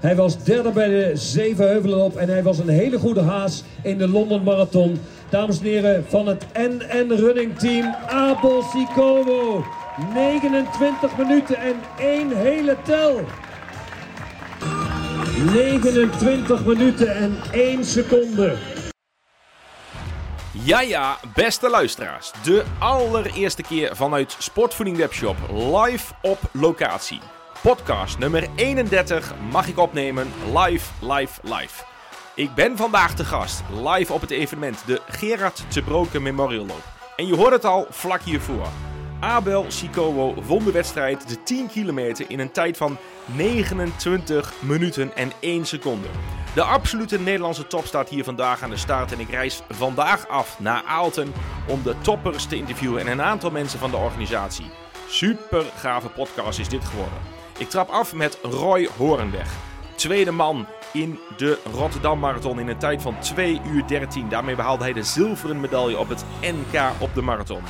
Hij was derde bij de Zevenheuvelenop en hij was een hele goede haas in de London Marathon. Dames en heren van het NN Running Team, Abel Sikowo. 29 minuten en één hele tel. 29 minuten en 1 seconde. Ja, ja, beste luisteraars. De allereerste keer vanuit Sportvoeding Webshop live op locatie. Podcast nummer 31 mag ik opnemen live, live, live. Ik ben vandaag te gast live op het evenement de Gerard te Broken Memorial Loop. En je hoort het al vlak hiervoor. Abel Sikowo won de wedstrijd de 10 kilometer in een tijd van 29 minuten en 1 seconde. De absolute Nederlandse top staat hier vandaag aan de start en ik reis vandaag af naar Aalten om de toppers te interviewen en een aantal mensen van de organisatie. Super gave podcast is dit geworden. Ik trap af met Roy Horenweg. Tweede man in de Rotterdam Marathon in een tijd van 2 uur 13. Daarmee behaalde hij de zilveren medaille op het NK op de marathon.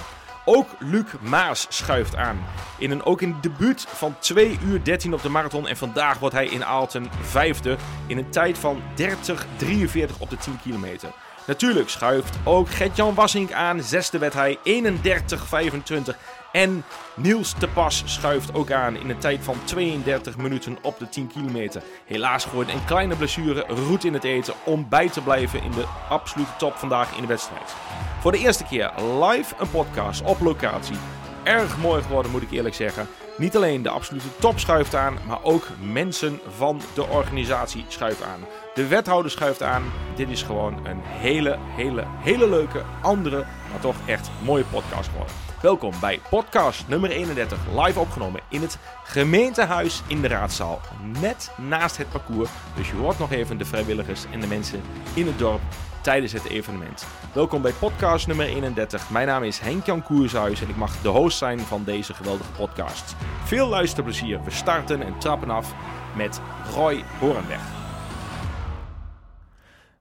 Ook Luc Maas schuift aan. In een ook in debuut van 2 uur 13 op de marathon. En vandaag wordt hij in Aalten vijfde in een tijd van 30-43 op de 10 kilometer. Natuurlijk schuift ook Gert-Jan Wassink aan. Zesde werd hij 31-25. En Niels de Pas schuift ook aan in een tijd van 32 minuten op de 10 kilometer. Helaas gooide een kleine blessure roet in het eten om bij te blijven in de absolute top vandaag in de wedstrijd. Voor de eerste keer live een podcast op locatie. Erg mooi geworden moet ik eerlijk zeggen. Niet alleen de absolute top schuift aan, maar ook mensen van de organisatie schuift aan. De wethouder schuift aan. Dit is gewoon een hele, hele, hele leuke, andere, maar toch echt mooie podcast geworden. Welkom bij podcast nummer 31, live opgenomen in het gemeentehuis in de raadzaal, net naast het parcours. Dus je hoort nog even de vrijwilligers en de mensen in het dorp tijdens het evenement. Welkom bij podcast nummer 31. Mijn naam is Henk-Jan Koershuis en ik mag de host zijn van deze geweldige podcast. Veel luisterplezier. We starten en trappen af met Roy Horenweg.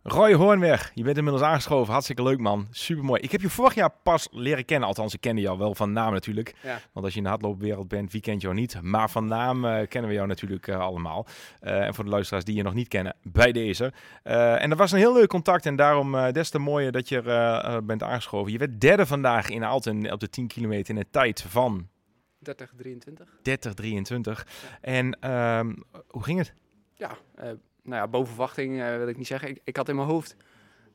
Roy Hoornweg, je bent inmiddels aangeschoven. Hartstikke leuk, man. Supermooi. Ik heb je vorig jaar pas leren kennen. Althans, ik kende jou wel van naam natuurlijk. Ja. Want als je in de hardloopwereld bent, wie kent jou niet? Maar van naam eh, kennen we jou natuurlijk eh, allemaal. Eh, en voor de luisteraars die je nog niet kennen, bij deze. En dat was een heel leuk contact. En daarom des te mooier dat je er bent aangeschoven. Je werd derde vandaag in Alten op de 10 kilometer in een tijd van 30, 23. 30, 23. En ehm, hoe ging het? Ja, nou ja, boven verwachting eh, wil ik niet zeggen. Ik, ik had in mijn hoofd,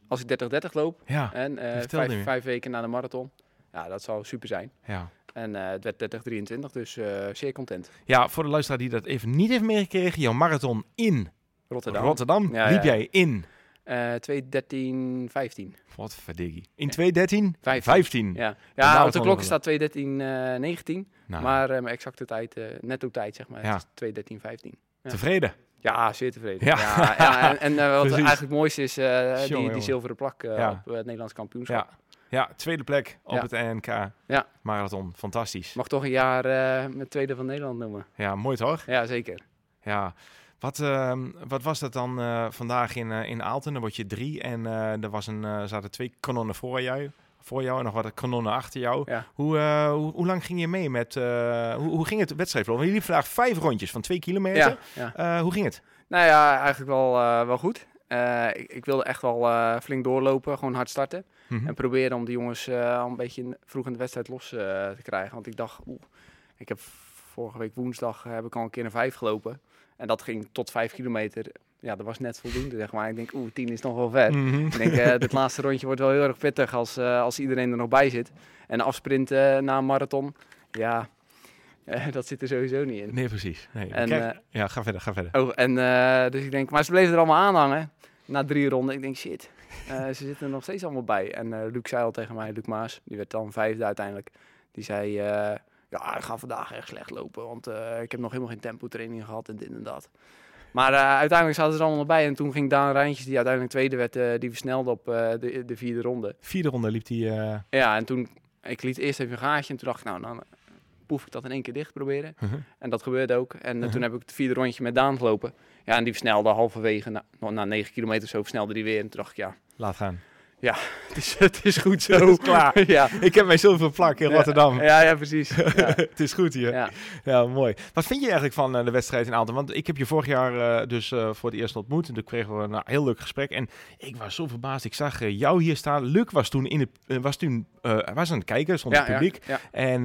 als ik 30, 30 loop Ja, en eh, vijf, weken na de marathon, ja, dat zou super zijn. ja. En eh, het werd 30, 23, dus zeer content. Ja, voor de luisteraar die dat even niet heeft meegekregen. Jouw marathon in Rotterdam. Rotterdam Ja, liep jij in. Eh 2, 13, 15. Wat verdiggie. In 213? 15. 15. Ja, ja op de klok staat 2, 13, eh 19. Nou, Maar mijn exacte tijd, netto tijd zeg maar, Ja. is 2, 13, 15. ja. tevreden. Ja, zeer tevreden. Ja. Ja. ja, en en eh, wat Precies. eigenlijk het mooiste is, eh, die, die zilveren plak eh, Ja. op het Nederlands kampioenschap. Ja. ja, tweede plek op Ja. het NK Ja. marathon. Fantastisch. Mag toch een jaar eh, met tweede van Nederland noemen. Ja, mooi toch? Ja, zeker. Ja. Wat, ehm, wat was dat dan eh, vandaag in, eh, in Aalten? Dan word je drie en eh, er was een, eh, zaten twee kanonnen voor jou, voor jou en nog wat kanonnen achter jou. Ja. Hoe, eh, hoe, hoe lang ging je mee met... eh, hoe, hoe ging het wedstrijdverloop? Want jullie vandaag vijf rondjes van twee kilometer. Ja, ja. Eh, hoe ging het? Nou ja, eigenlijk wel, wel goed. Ik, ik wilde echt wel flink doorlopen, gewoon hard starten. Mhm. En proberen om de jongens al een beetje vroeg in de wedstrijd los te krijgen. Want ik dacht, oeh, ik heb vorige week woensdag heb ik al een keer een vijf gelopen. En dat ging tot vijf kilometer. Ja, dat was net voldoende, zeg maar. Ik denk, oeh, tien is nog wel ver. Mhm. Ik denk, eh dit laatste rondje wordt wel heel erg pittig als, eh, als iedereen er nog bij zit. En afsprinten eh, na een marathon, ja, dat zit er sowieso niet in. Nee, precies. Nee. En, Kijk, ja, ga verder, ga verder. Oh, en dus ik denk, maar ze bleven er allemaal aan hangen. Na drie ronden, ik denk, shit, ze zitten er nog steeds allemaal bij. En Luc zei al tegen mij, Luc Maas, die werd dan vijfde uiteindelijk. Die zei, ja, ik ga vandaag echt slecht lopen, want ik heb nog helemaal geen tempo training gehad en dit en dat. Maar eh, uiteindelijk zaten ze er allemaal bij. En toen ging Daan Rijntjes, die uiteindelijk tweede werd, eh, die versnelde op eh, de, de vierde ronde. Vierde ronde liep hij. Ja, en toen, ik liet eerst even een gaatje en toen dacht ik, nou, dan poef ik dat in één keer dicht proberen. Mhm. En dat gebeurde ook. En Mhm. toen heb ik het vierde rondje met Daan gelopen. Ja, en die versnelde halverwege, na, na 9 kilometer zo, versnelde die weer. En toen dacht ik, ja, laat gaan. Het is, het is goed zo. Is klaar. ja. Ik heb mijn zilveren plak in Rotterdam. Ja, ja, precies. Ja. het is goed hier. Ja. Ja, mooi. Wat vind je eigenlijk van eh, de wedstrijd in Aalten? Want ik heb je vorig jaar eh, dus eh, voor het eerst ontmoet. En toen kregen we een heel leuk gesprek. En ik was zo verbaasd. Ik zag jou hier staan. Luc was toen, in de, was toen was aan het kijken, stond Ja, het publiek. Ja, En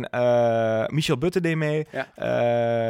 Michel Butte deed mee. Ja.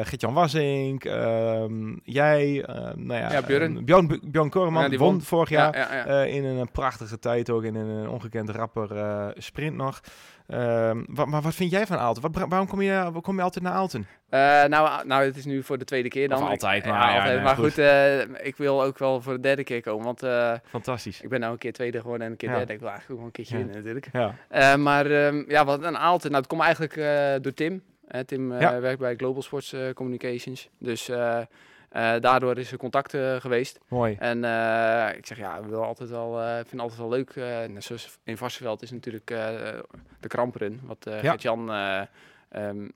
Gert-Jan Wassink. ehm, jij. nou ja, Ja, Björn. eh, Björn, Björn Korman Ja, die won, won. vorig ja, jaar. ja, ja. in een, prachtige tijd ook. In een, ongekend rapper eh, sprint nog. Ehm, wa- maar wat vind jij van Aalten? Wat, waarom kom je, waarom kom je altijd naar Aalten? Eh, nou, nou, het is nu voor de tweede keer dan. Of altijd, Ik- maar ja, altijd. nee, maar goed. goed, eh, ik wil ook wel voor de derde keer komen. Want eh, Fantastisch. ik ben nou een keer tweede geworden en een keer Ja. derde. Ik wil eigenlijk ook een keertje Ja. winnen natuurlijk. Ja. Eh, maar ehm, ja, wat een Aalten. Nou, het komt eigenlijk eh, door Tim. Eh, Tim eh, Ja. werkt bij Global Sports eh, Communications. Dus eh, daardoor is er contact eh, geweest. Mooi. En eh, ik zeg ja, ik wil altijd wel, vind het altijd wel leuk. net zoals in Varsenveld is natuurlijk de kramprun, wat Ja. Gert-Jan eh, ehm,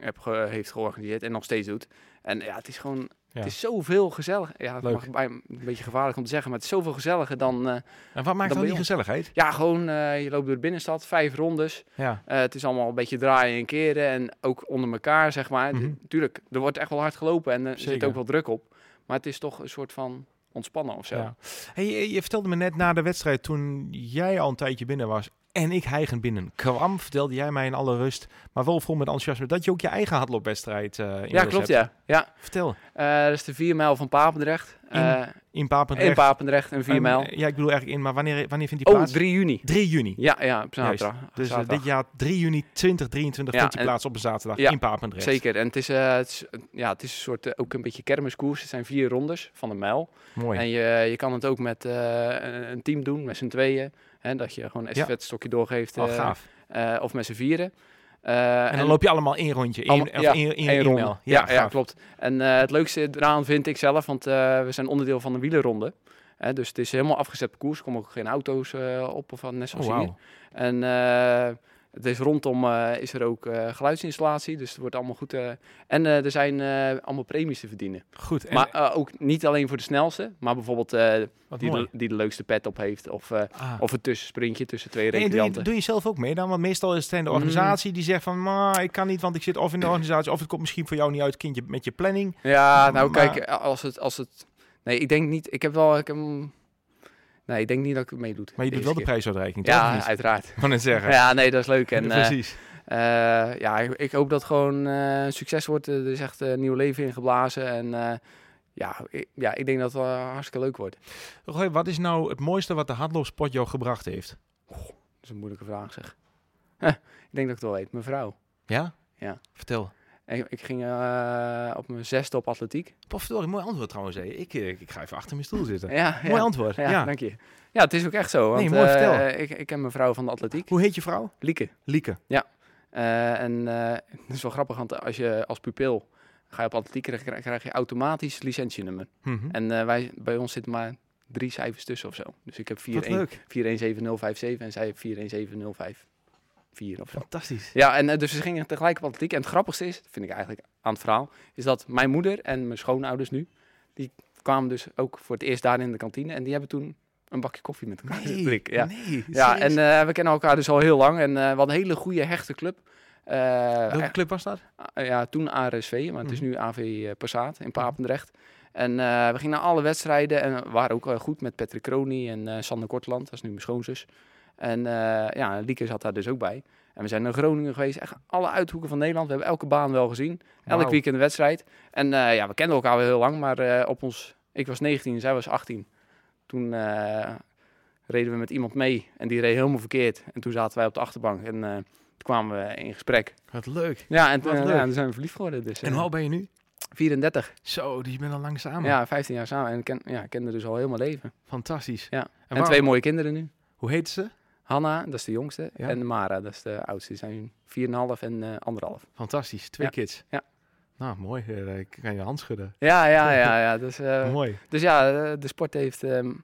heb ge- heeft georganiseerd en nog steeds doet. En ja, het is gewoon, Ja. het is zoveel gezellig. Ja, dat mag bij, een beetje gevaarlijk om te zeggen, maar het is zoveel gezelliger dan, eh, En wat maakt Dan die gezelligheid? ja, gewoon eh, je loopt door de binnenstad, vijf rondes. Ja. Eh, het is allemaal een beetje draaien en keren en ook onder elkaar, zeg maar. Mhm. Tuurlijk, er wordt echt wel hard gelopen en er zit ook wel druk op. Maar het is toch een soort van ontspannen of zo. Ja. Hey, je vertelde me net na de wedstrijd, toen jij al een tijdje binnen was en ik heigend binnen kwam, vertelde jij mij in alle rust, maar wel vol met enthousiasme, dat je ook je eigen hardloopwedstrijd eh in Ja, klopt, ja. ja. Vertel. Eh, dat is de 4 mijl van Papendrecht. In Eh, In Papendrecht. in Papendrecht, een 4 Ehm, mijl. ja, ik bedoel eigenlijk in, maar wanneer, wanneer vindt die Oh, plaats? 3 juni. 3 juni. Ja, ja, op zaterdag. Dus dit jaar 3 juni 2023 Ja, vindt die plaats op een zaterdag Ja, in Papendrecht. Zeker. En het is, het is, ja, het is een soort, ook een beetje kermiskoers. Het zijn vier rondes van een mijl. Mooi. En je, je kan het ook met een- een team doen, met z'n tweeën. Hè, dat je gewoon een Ja. stokje doorgeeft. Oh, eh, gaaf. eh, of met z'n vieren. Eh, En dan loop je allemaal één rondje. Één, Allemaal- of ja, één, één, één ronde. Ja, ja, gaaf. klopt. En het leukste eraan vind ik zelf, want we zijn onderdeel van de wielerronde. Hè, dus het is helemaal afgezet parcours. Er komen ook geen auto's op of wat, net Oh, zoals hier. wauw. En het is rondom eh, is er ook eh, geluidsinstallatie, dus het wordt allemaal goed. eh, en er zijn allemaal premies te verdienen. Goed. En, maar ook niet alleen voor de snelste, maar bijvoorbeeld die, de, die de leukste pet op heeft. Of, Ah. of een tussensprintje tussen twee Hey, doe, je, recreanten. doe je zelf ook mee dan? Want meestal is het de Mm. organisatie die zegt van... Maar ik kan niet, want ik zit of in de organisatie... of het komt misschien voor jou niet uit, kindje, met je planning. Ja, nou Maar- kijk, als het, als het... Nee, ik denk niet... Ik heb wel... Ik heb, nee, ik denk niet dat ik meedoe. Maar je doet wel de prijsuitreiking, toch? Ja, uiteraard. Ik wou net zeggen. Ja, nee, dat is leuk. En, eh, Precies. eh, ja, ik, ik hoop dat het gewoon een succes wordt. Er is echt een nieuw leven ingeblazen. En eh, ja, ik, ja, ik denk dat het wel hartstikke leuk wordt. Roy, wat is nou het mooiste wat de hardloopsport jou gebracht heeft? Dat is een moeilijke vraag, zeg. Huh, ik denk dat ik het wel weet. Mijn vrouw. Ja? Ja. Vertel. Ik, ik ging eh, op mijn zesde op atletiek. een mooi antwoord trouwens. Ik, ik, ik, ga even achter mijn stoel zitten. ja, mooi ja. antwoord. Ja, dank je. Ja, het is ook echt zo. Want, mooi eh, ik, ik ken mijn vrouw van de atletiek. Hoe heet je vrouw? Lieke. Lieke. Ja. En dat is wel grappig, want als je als pupil ga je op atletiek, krijg, krijg je automatisch licentienummer. Mhm. En wij, bij ons zitten maar drie cijfers tussen of zo. Dus ik heb 417057 en zij 41705 vier of. Fantastisch. Ja, en eh, dus ze gingen tegelijk op atletiek. En het grappigste is, vind ik eigenlijk aan het verhaal, is dat mijn moeder en mijn schoonouders nu, die kwamen dus ook voor het eerst daar in de kantine. En die hebben toen een bakje koffie met elkaar nee. Ja, nee, ja en eh, we kennen elkaar dus al heel lang. En eh, wat een hele goede, hechte club. Uh, Welke club was dat? Ah, ja, toen ARSV, maar het is mhm. nu AV Passaat in mhm. Papendrecht. En we gingen naar alle wedstrijden en waren ook goed met Patrick Kroni en Sander Kortland, dat is nu mijn schoonzus. En eh, ja, Lieke zat daar dus ook bij. En we zijn naar Groningen geweest, echt alle uithoeken van Nederland. We hebben elke baan wel gezien, elk Wauw. weekend een wedstrijd. En eh, ja, we kenden elkaar wel heel lang, maar eh, op ons, ik was 19, zij was 18. Toen reden we met iemand mee en die reed helemaal verkeerd. En toen zaten wij op de achterbank en toen kwamen we in gesprek. Wat leuk. Ja, en toen leuk. ja, toen zijn we verliefd geworden. Dus, En hoe oud ben je nu? 34. Zo, die ben al lang samen. Ja, 15 jaar samen. En ik ken, ja, kende dus al heel mijn leven. Fantastisch. Ja. En, En, waarom- twee mooie kinderen nu. Hoe heet ze? Hanna, dat is de jongste. Ja. En Mara, dat is de oudste. Die zijn 4,5 en eh anderhalf. Fantastisch. Twee Ja. kids. Ja. Nou, mooi. Eh, Ik kan je hand schudden. Ja, ja, ja. ja. Dus, eh, mooi. dus ja, de sport heeft mijn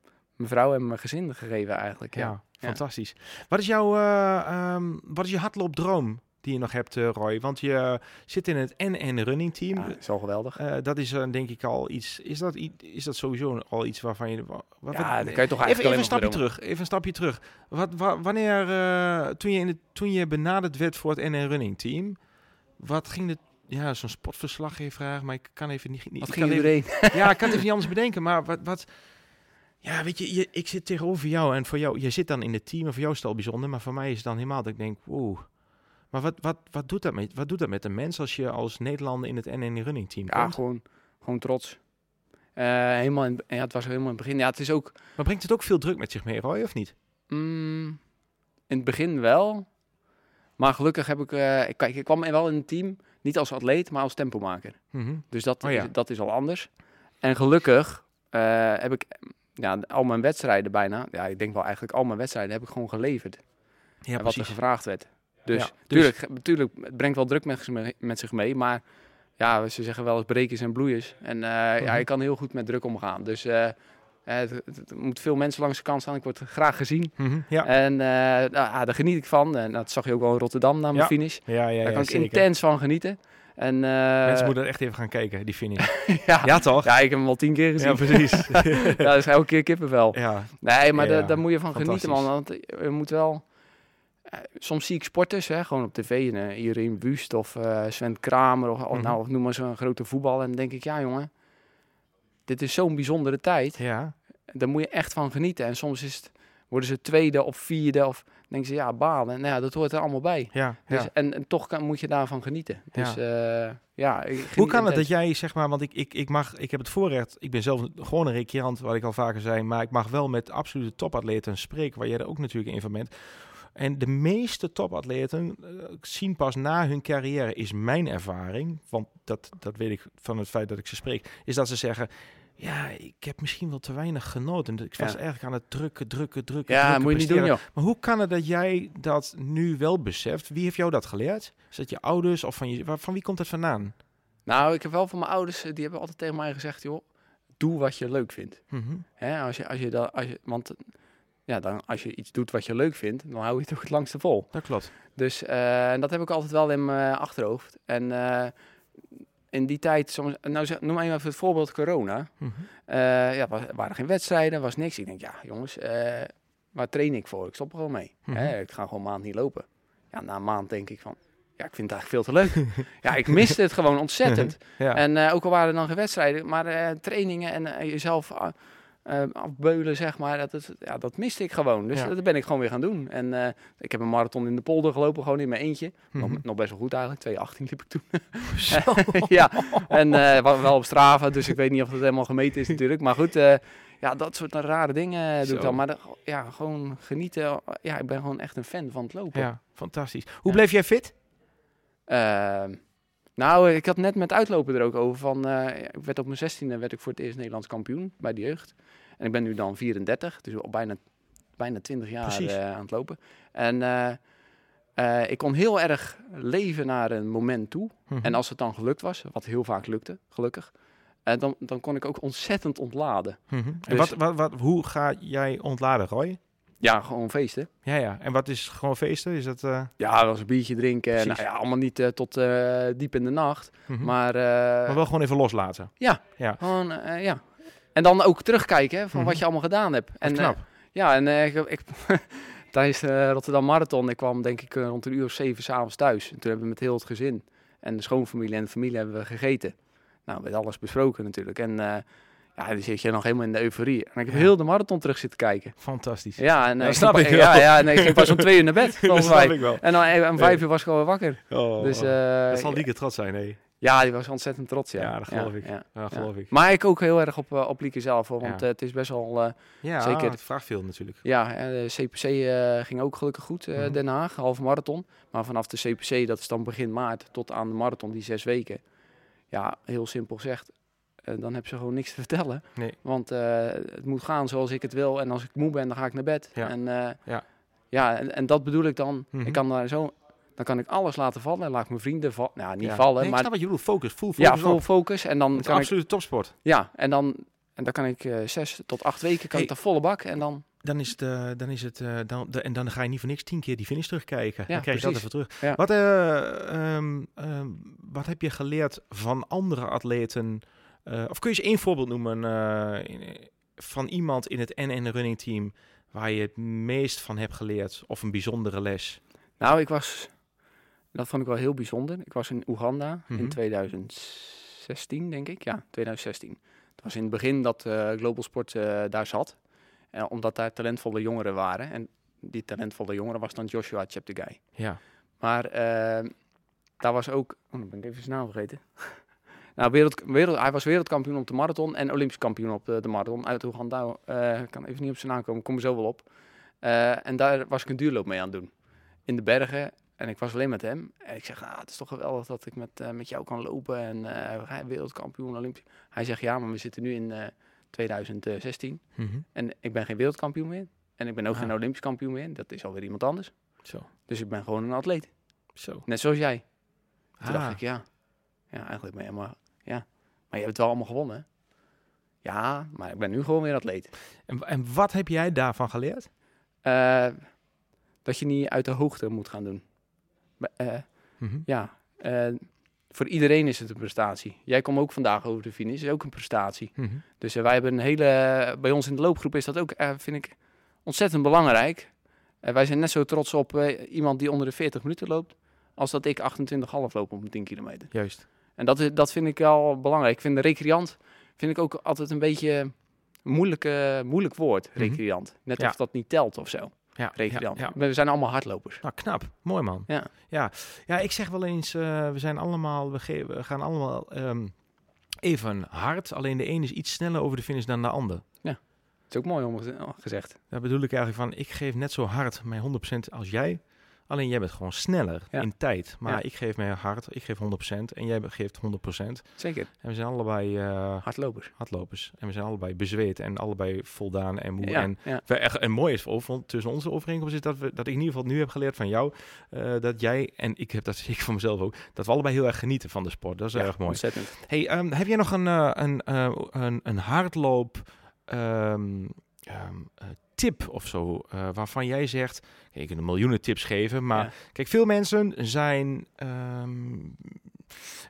vrouw en mijn gezin gegeven eigenlijk. Ja, fantastisch. Wat is jouw, ehm, wat is je hardloopdroom? Die je nog hebt, eh, Roy? Want je zit in het NN Running Team. Ja, is al geweldig. Eh, dat is uh, denk ik al iets. Is dat, is dat sowieso al iets waarvan je. Wat, wat- Ja, dan kan je toch even, eigenlijk even een stapje terug. Even een stapje terug. Wat, wa- wanneer, eh, toen, je in het, toen je benaderd werd voor het NN Running Team, wat ging het? Ja, zo'n sportverslaggever vraag, maar ik kan even niet. niet Wat ging erheen? ja, ik kan het even niet anders bedenken, maar wat, wat ja, weet je, je, ik zit tegenover jou en voor jou, je zit dan in het team en voor jou is het al bijzonder, maar voor mij is het dan helemaal dat ik denk, wow. Maar wat, wat, wat, doet dat met, wat doet dat met een mens als je als Nederlander in het NN Running Team Ja, komt? gewoon, gewoon trots. Eh, helemaal in, ja, het was helemaal in het begin. Ja, het is ook Maar brengt het ook veel druk met zich mee, Roy, of niet? mm, in het begin wel. Maar gelukkig heb ik, eh, ik- kijk, ik kwam wel in een team, niet als atleet, maar als tempomaker. Mhm. Dus dat, Oh ja. is, dat is al anders. En gelukkig eh, heb ik ja, al mijn wedstrijden bijna, ja, ik denk wel eigenlijk al mijn wedstrijden heb ik gewoon geleverd. Ja, en wat er gevraagd werd. Dus, Ja, dus- tuurlijk, tuurlijk, het brengt wel druk met, zich mee- met zich mee, maar ja, ze zeggen wel eens brekers en bloeiers. En eh, ja, Mhm. je kan heel goed met druk omgaan. Dus eh, eh, het, het, het moet veel mensen langs de kant staan. Ik word graag gezien. Mhm, Ja. En nou, ja, daar geniet ik van. En dat zag je ook wel in Rotterdam na mijn Ja. finish. ja, ja, ja, daar kan ik zeker. intens van genieten. En, Mensen moeten er echt even gaan kijken, die finish. ja, ja, toch? ja, ik heb hem al tien keer gezien. Ja, precies. ja, dat is elke keer kippenvel. ja, Nee, maar daar- daar moet je van genieten, man. Want je moet wel... eh, soms zie ik sporters, hè, gewoon op tv, en, uh, Irene Wust of eh, Sven Kramer, of, Mhm. nou, of noem maar zo'n grote voetbal. En dan denk ik, ja jongen, dit is zo'n bijzondere tijd. ja. Daar moet je echt van genieten. En soms is het, worden ze tweede of vierde, of denken ze, ja, balen. Nou ja, dat hoort er allemaal bij. ja, Dus, ja. en, en toch kan, moet je daarvan genieten. Dus ja, ik Hoe geniet kan het dat jij, zeg maar, want ik, ik, ik, mag, ik heb het voorrecht, ik ben zelf gewoon een recreant, wat ik al vaker zei, maar ik mag wel met absolute topatleten spreken, waar jij er ook natuurlijk een van bent. En de meeste topatleten eh, zien pas na hun carrière, is mijn ervaring, want dat, dat weet ik van het feit dat ik ze spreek, is dat ze zeggen, ja, ik heb misschien wel te weinig genoten. Ik was Ja. eigenlijk aan het drukken, drukken, drukken, Ja, drukken, moet je niet doen, joh. Maar hoe kan het dat jij dat nu wel beseft? Wie heeft jou dat geleerd? Is dat je ouders of van je, van wie komt dat vandaan? Nou, ik heb wel van mijn ouders, eh, die hebben altijd tegen mij gezegd, joh, doe wat je leuk vindt. Mhm. Als je, als je dat, als je, want ja, dan, als je iets doet wat je leuk vindt, dan hou je het ook het langste vol. Dat klopt. Dus eh, dat heb ik altijd wel in mijn achterhoofd. En eh, in die tijd, soms, nou zeg, noem even het voorbeeld corona. Eh ja, was, waren geen wedstrijden, was niks. Ik denk, ja jongens, waar train ik voor? Ik stop er gewoon mee. Mhm. Hè, ik ga gewoon een maand niet lopen. Ja, na een maand denk ik van, ja, ik vind het eigenlijk veel te leuk. ja, ik miste het gewoon ontzettend. Ja. En ook al waren er dan geen wedstrijden, maar trainingen en jezelf eh, afbeulen, zeg maar, dat, is- ja, dat miste ik gewoon. Dus Ja. dat ben ik gewoon weer gaan doen. En eh, ik heb een marathon in de polder gelopen, gewoon in mijn eentje. Mhm. nog, nog best wel goed eigenlijk, 2.18 liep ik toen. Zo. ja, en wa- wel op Strava, dus ik weet niet of het helemaal gemeten is natuurlijk. Maar goed, eh, ja, dat soort rare dingen doe ik dan. Maar de- ja, gewoon genieten. Ja, ik ben gewoon echt een fan van het lopen. Ja, fantastisch. Hoe bleef jij fit? Nou, ik had net met uitlopen er ook over van, eh, ik werd op mijn 16e werd ik voor het eerst Nederlands kampioen bij de jeugd. En ik ben nu dan 34, dus al bijna, bijna 20 jaar eh, aan het lopen. En eh, ik kon heel erg leven naar een moment toe. Mhm. En als het dan gelukt was, wat heel vaak lukte, gelukkig, dan, dan kon ik ook ontzettend ontladen. Mhm. En dus- wat, wat, wat, hoe ga jij ontladen, Roy? Ja, gewoon feesten. Ja, ja. En wat is gewoon feesten? Is dat... eh, Ja, dat was een biertje drinken. Precies. Nou ja, allemaal niet eh, tot eh, diep in de nacht. mhm. Maar, maar wel gewoon even loslaten. Ja, Ja. gewoon, ja. En dan ook terugkijken van Mhm. wat je allemaal gedaan hebt. En, En knap. ja, en ik, ik, tijdens de Rotterdam Marathon, ik kwam denk ik rond een uur of zeven s'avonds thuis. En toen hebben we met heel het gezin en de schoonfamilie en de familie hebben we gegeten. Nou, met alles besproken natuurlijk. En ja, dan zit je nog helemaal in de euforie. En ik heb heel de marathon terug zitten kijken. Fantastisch. Ja, en eh, Ja, snap ik ja, ja, nee, ik ging pas om twee uur naar bed, volgens mij. ik wel. En dan eh, om vijf uur was ik gewoon wakker. Oh, Dus eh, dat zal Lieke trots zijn, nee. ja, die was ontzettend trots. Ja, Ja, dat geloof ik. Geloof ik. Maar ik ook heel erg op, op Lieke zelf, hoor, want het is best wel... Ja, Zeker. het vraagt veel natuurlijk. ja, eh, de CPC ging ook gelukkig goed, Mhm. Den Haag, halve marathon. Maar vanaf de CPC, dat is dan begin maart, tot aan de marathon, die zes weken. Ja, heel simpel gezegd, dan heb ze gewoon niks te vertellen. Nee. Want eh, het moet gaan zoals ik het wil. En als ik moe ben, dan ga ik naar bed. Ja. En, eh, Ja. ja, en, en dat bedoel ik dan. Mhm. Ik kan daar zo... Dan kan ik alles laten vallen. En laat ik mijn vrienden vallen. Nou, niet Ja. vallen, Nee, ik maar wat je bedoelt. Focus, full focus ja, full op. focus. En dan kan ik... absolute topsport. Ja, en dan, en dan kan ik eh, zes tot acht weken kan Hey. ik de volle bak. En dan... dan is het, eh, dan is het eh, dan, de, en dan ga je niet voor niks tien keer die finish terugkijken. Ja, dan krijg je dat even terug. Ja. Wat, eh, ehm, ehm, wat heb je geleerd van andere atleten? Eh, of kun je eens één voorbeeld noemen eh, in- van iemand in het NN Running Team waar je het meest van hebt geleerd of een bijzondere les? Nou, ik was, dat vond ik wel heel bijzonder. Ik was in Oeganda Mhm. in 2016, denk ik. Ja, 2016. Het was in het begin dat eh, Global Sport eh, daar zat. Eh, omdat daar talentvolle jongeren waren. En die talentvolle jongeren was dan Joshua Cheptegei. Ja. Maar eh, daar was ook... Oh, dan ben ik even zijn naam vergeten. nou, wereld, wereld, hij was wereldkampioen op de marathon en olympisch kampioen op de, de marathon uit Oeganda. Eh, Ik kan even niet op zijn naam komen, ik kom er zo wel op. Eh, en daar was ik een duurloop mee aan het doen. In de bergen. En ik was alleen met hem. En ik zeg, ah, het is toch geweldig dat ik met, eh, met jou kan lopen. En eh, hij wereldkampioen, olympisch. Hij zegt, ja, maar we zitten nu in eh, 2016. Mhm. En ik ben geen wereldkampioen meer. En ik ben ook Ah. geen olympisch kampioen meer. Dat is alweer iemand anders. Zo. Dus ik ben gewoon een atleet. Zo. Net zoals jij. Toen Ah. dacht ik, ja. Ja, eigenlijk ben je maar... Ja. Maar je hebt het wel allemaal gewonnen. hè? Ja, maar ik ben nu gewoon weer atleet. En, en wat heb jij daarvan geleerd? Eh, dat je niet uit de hoogte moet gaan doen. Eh, Mhm. ja, eh, voor iedereen is het een prestatie. Jij komt ook vandaag over de finish, is ook een prestatie. Mhm. Dus wij hebben een hele... Bij ons in de loopgroep is dat ook, vind ik, ontzettend belangrijk. Wij zijn net zo trots op iemand die onder de 40 minuten loopt... als dat ik 28,5 loop op een 10 kilometer. Juist. En dat, is- dat vind ik wel belangrijk. Ik vind de recreant vind ik ook altijd een beetje een moeilijk, eh, moeilijk woord, Mhm. recreant. Net Ja. of dat niet telt of zo, Ja, recreant. Ja, ja. We zijn allemaal hardlopers. Nou, knap. Mooi man. Ja. Ja, ja ik zeg wel eens, eh, we zijn allemaal, we, ge- we gaan allemaal ehm, even hard. Alleen de een is iets sneller over de finish dan de ander. Dat is ook mooi om geze- gezegd. Daar bedoel ik eigenlijk van, ik geef net zo hard mijn 100% als jij. Alleen jij bent gewoon sneller Ja. in tijd. Maar Ja. ik geef mij hard, ik geef 100% en jij geeft 100%. Zeker, En we zijn allebei eh, hardlopers. hardlopers. En we zijn allebei bezweet en allebei voldaan en moe. Ja, En we- echt- en mooi is over, tussen onze overeenkomst is dat, we, dat ik in ieder geval nu heb geleerd van jou. eh, dat jij, en ik heb dat zeker van mezelf ook, dat we allebei heel erg genieten van de sport. Dat is erg mooi. Ontzettend. Hey, ehm, heb jij nog een, eh, een, een, een hardloop ehm, ehm, eh, tip of zo, eh, waarvan jij zegt, kijk, ik kan een miljoenen tips geven, maar Ja. kijk, veel mensen zijn, ehm,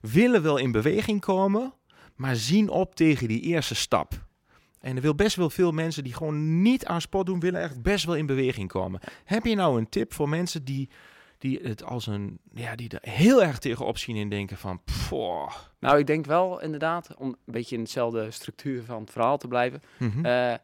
willen wel in beweging komen, maar zien op tegen die eerste stap. En er wil best wel veel mensen die gewoon niet aan sport doen, willen echt best wel in beweging komen. Heb je nou een tip voor mensen die, die het als een, ja, die er heel erg tegenop zien en denken van, poh. Nou, ik denk wel inderdaad, om een beetje in dezelfde structuur van het verhaal te blijven. Mhm. eh,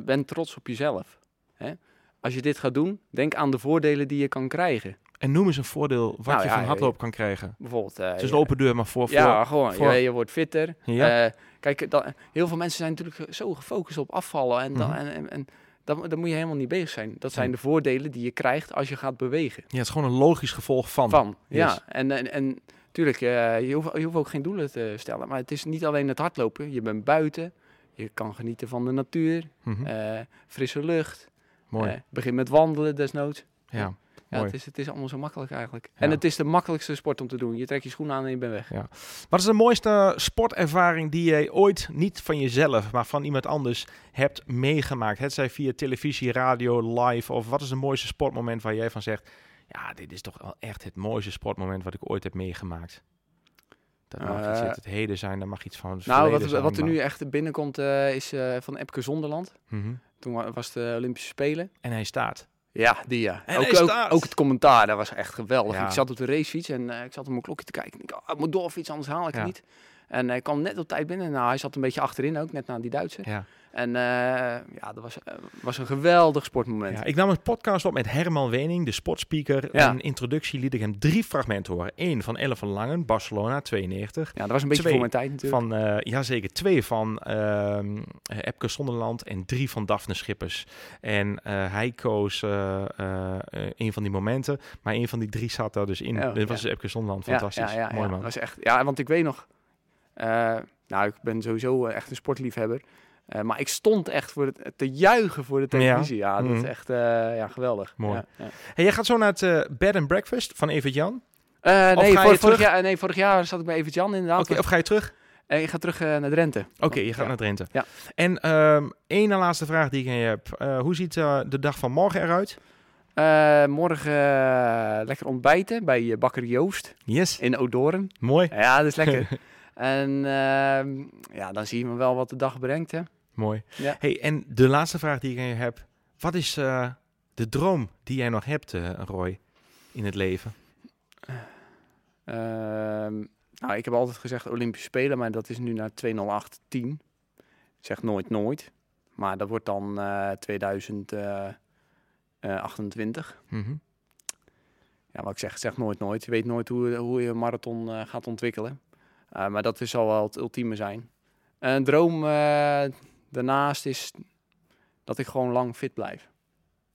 ben trots op jezelf. Hè? Als je dit gaat doen, denk aan de voordelen die je kan krijgen. En noem eens een voordeel wat Nou je ja, van hardloop kan krijgen. Bijvoorbeeld... eh, Het is een open deur, maar voor... voor Ja, gewoon. voor- Je, je wordt fitter. Ja. Eh, kijk, dat, heel veel mensen zijn natuurlijk zo gefocust op afvallen. En, dan, Mhm. en, en, en dan, dan moet je helemaal niet bezig zijn. Dat zijn de voordelen die je krijgt als je gaat bewegen. ja, het is gewoon een logisch gevolg van. Van, ja. En, en, en tuurlijk, eh, je, hoeft, je hoeft ook geen doelen te stellen. Maar het is niet alleen het hardlopen. Je bent buiten. Je kan genieten van de natuur. Eh, frisse lucht. Mooi. eh, begin met wandelen desnoods. ja. Ja, het is, het is allemaal zo makkelijk eigenlijk. Ja. En het is de makkelijkste sport om te doen. Je trekt je schoenen aan en je bent weg. Wat is de mooiste sportervaring die jij ooit niet van jezelf, maar van iemand anders hebt meegemaakt? Het zij via televisie, radio, live of wat is het mooiste sportmoment waar jij van zegt, ja, dit is toch wel echt het mooiste sportmoment wat ik ooit heb meegemaakt? Dat mag iets Eh, uit het heden zijn, dat mag iets van het Nou, wat, zijn, wat er maar- nu echt binnenkomt eh, is eh, van Epke Zonderland. Mhm. Toen wa- was de Olympische Spelen. En hij staat. Ja, die ja. En ook, ook, ook het commentaar, dat was echt geweldig. Ja. Ik zat op de racefiets en ik zat op mijn klokje te kijken. Ik dacht, ah, ik moet doorfietsen, anders haal ik Ja. het niet. En hij kwam net op tijd binnen. Nou, hij zat een beetje achterin ook, net na die Duitser. Ja. En eh, ja, dat was, eh, was een geweldig sportmoment. Ja, ik nam een podcast op met Herman Wening, de sportspeaker. Ja. Een introductie liet ik hem drie fragmenten horen. Eén van Elle van Langen, Barcelona, 92. Ja, dat was een beetje Twee voor mijn tijd natuurlijk. Van, eh jazeker, twee van ehm eh, Epke Zonderland en drie van Daphne Schippers. En hij koos een van die momenten, maar een van die drie zat daar dus in. Oh, Dit was ja. Epke Zonderland, Ja, fantastisch. Mooi ja, man. Dat was echt, ja, want ik weet nog... eh, nou, ik ben sowieso eh, echt een sportliefhebber. Eh, maar ik stond echt voor het, te juichen voor de televisie. Ja, dat Mhm. is echt eh, ja, geweldig. Mooi. Ja, ja. Hey, jij gaat zo naar het Bed and Breakfast van Evert Jan. Nee, vorig terug? jaar, nee, vorig jaar zat ik bij Evert Jan inderdaad. Oké, of ga je terug? Ik ga terug naar Drenthe. Oké, je gaat naar Drenthe. Ja. En ehm één na laatste vraag die ik aan je heb. Hoe ziet de dag van morgen eruit? Morgen lekker ontbijten bij Bakker Joost Yes, in Odoren. mooi. Ja, dat is lekker. en ehm, ja, dan zie je wel wat de dag brengt, hè. Mooi. Ja. Hey, en de laatste vraag die ik aan je heb. Wat is eh, de droom die jij nog hebt, eh, Roy, in het leven? Ehm, nou, ik heb altijd gezegd Olympische Spelen, maar dat is nu naar 208-10. Ik zeg nooit nooit. Maar dat wordt dan eh 2028. Mhm. Ja, wat ik zeg, zeg nooit nooit. Je weet nooit hoe, hoe je een marathon eh, gaat ontwikkelen. Eh, maar dat is, zal wel het ultieme zijn. Een droom eh, daarnaast is dat ik gewoon lang fit blijf.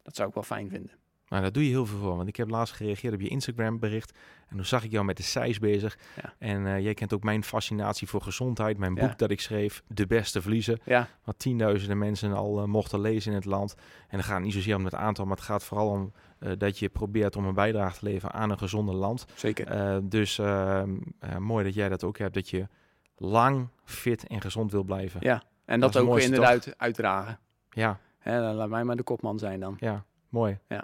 Dat zou ik wel fijn vinden. Maar daar doe je heel veel voor. Want ik heb laatst gereageerd op je Instagram bericht. En toen zag ik jou met de cijs bezig. Ja. En eh, jij kent ook mijn fascinatie voor gezondheid. Mijn Ja. boek dat ik schreef, De Beste Verliezen. Ja, Wat tienduizenden mensen al eh, mochten lezen in het land. En het gaat niet zozeer om het aantal, maar het gaat vooral om eh, dat je probeert om een bijdrage te leveren aan een gezonder land. zeker. Dus ehm, eh, mooi dat jij dat ook hebt. Dat je lang fit en gezond wil blijven. Ja, en dat dat, ook inderdaad uitdragen. ja. Hè, dan laat mij maar de kopman zijn dan. Ja, mooi. Ja.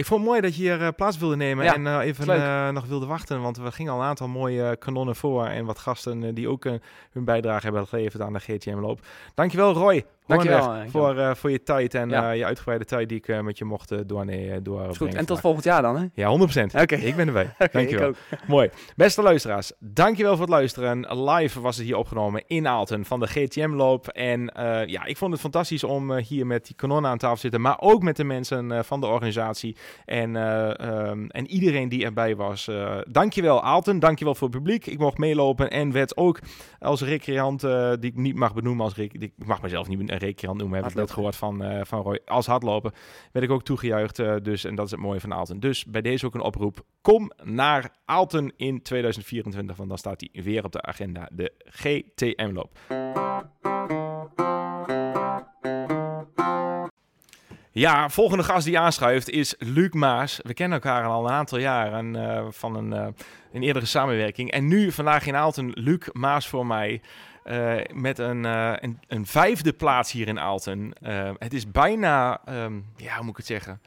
Ik vond het mooi dat je hier eh, plaats wilde nemen Ja, en eh, even eh, nog wilde wachten. Want we gingen al een aantal mooie kanonnen voor en wat gasten die ook hun bijdrage hebben geleverd aan de GTM-loop. Dankjewel Roy Dankjewel, eh, voor, eh, voor je tijd en Ja. eh, je uitgebreide tijd die ik eh, met je mocht doorne- Is doorbrengen. goed. En tot vandaag. volgend jaar dan, hè? Ja, 100%. Oké. Ik ben erbij. Dankjewel. ik ook. Mooi. Beste luisteraars, dankjewel voor het luisteren. Live was het hier opgenomen in Aalten van de GTM-loop. En ja, ik vond het fantastisch om hier met die kanonnen aan tafel te zitten. Maar ook met de mensen van de organisatie. En, eh, ehm, en iedereen die erbij was. Dankjewel Aalten, dankjewel voor het publiek. Ik mocht meelopen en werd ook als recreant, die ik niet mag benoemen als Ik mag mezelf niet een recreant noemen, heb ik net gehoord van, eh, van Roy. Als hardlopen werd ik ook toegejuicht. eh, dus, en dat is het mooie van Aalten. Dus bij deze ook een oproep. Kom naar Aalten in 2024, want dan staat hij weer op de agenda. De GTM-loop. Ja, volgende gast die aanschuift is Luc Maas. We kennen elkaar al een aantal jaren eh, van een, een eerdere samenwerking. En nu vandaag in Aalten, Luc Maas voor mij. Eh, met een, eh, een, een vijfde plaats hier in Aalten. Eh, het is bijna, ehm, ja, hoe moet ik het zeggen?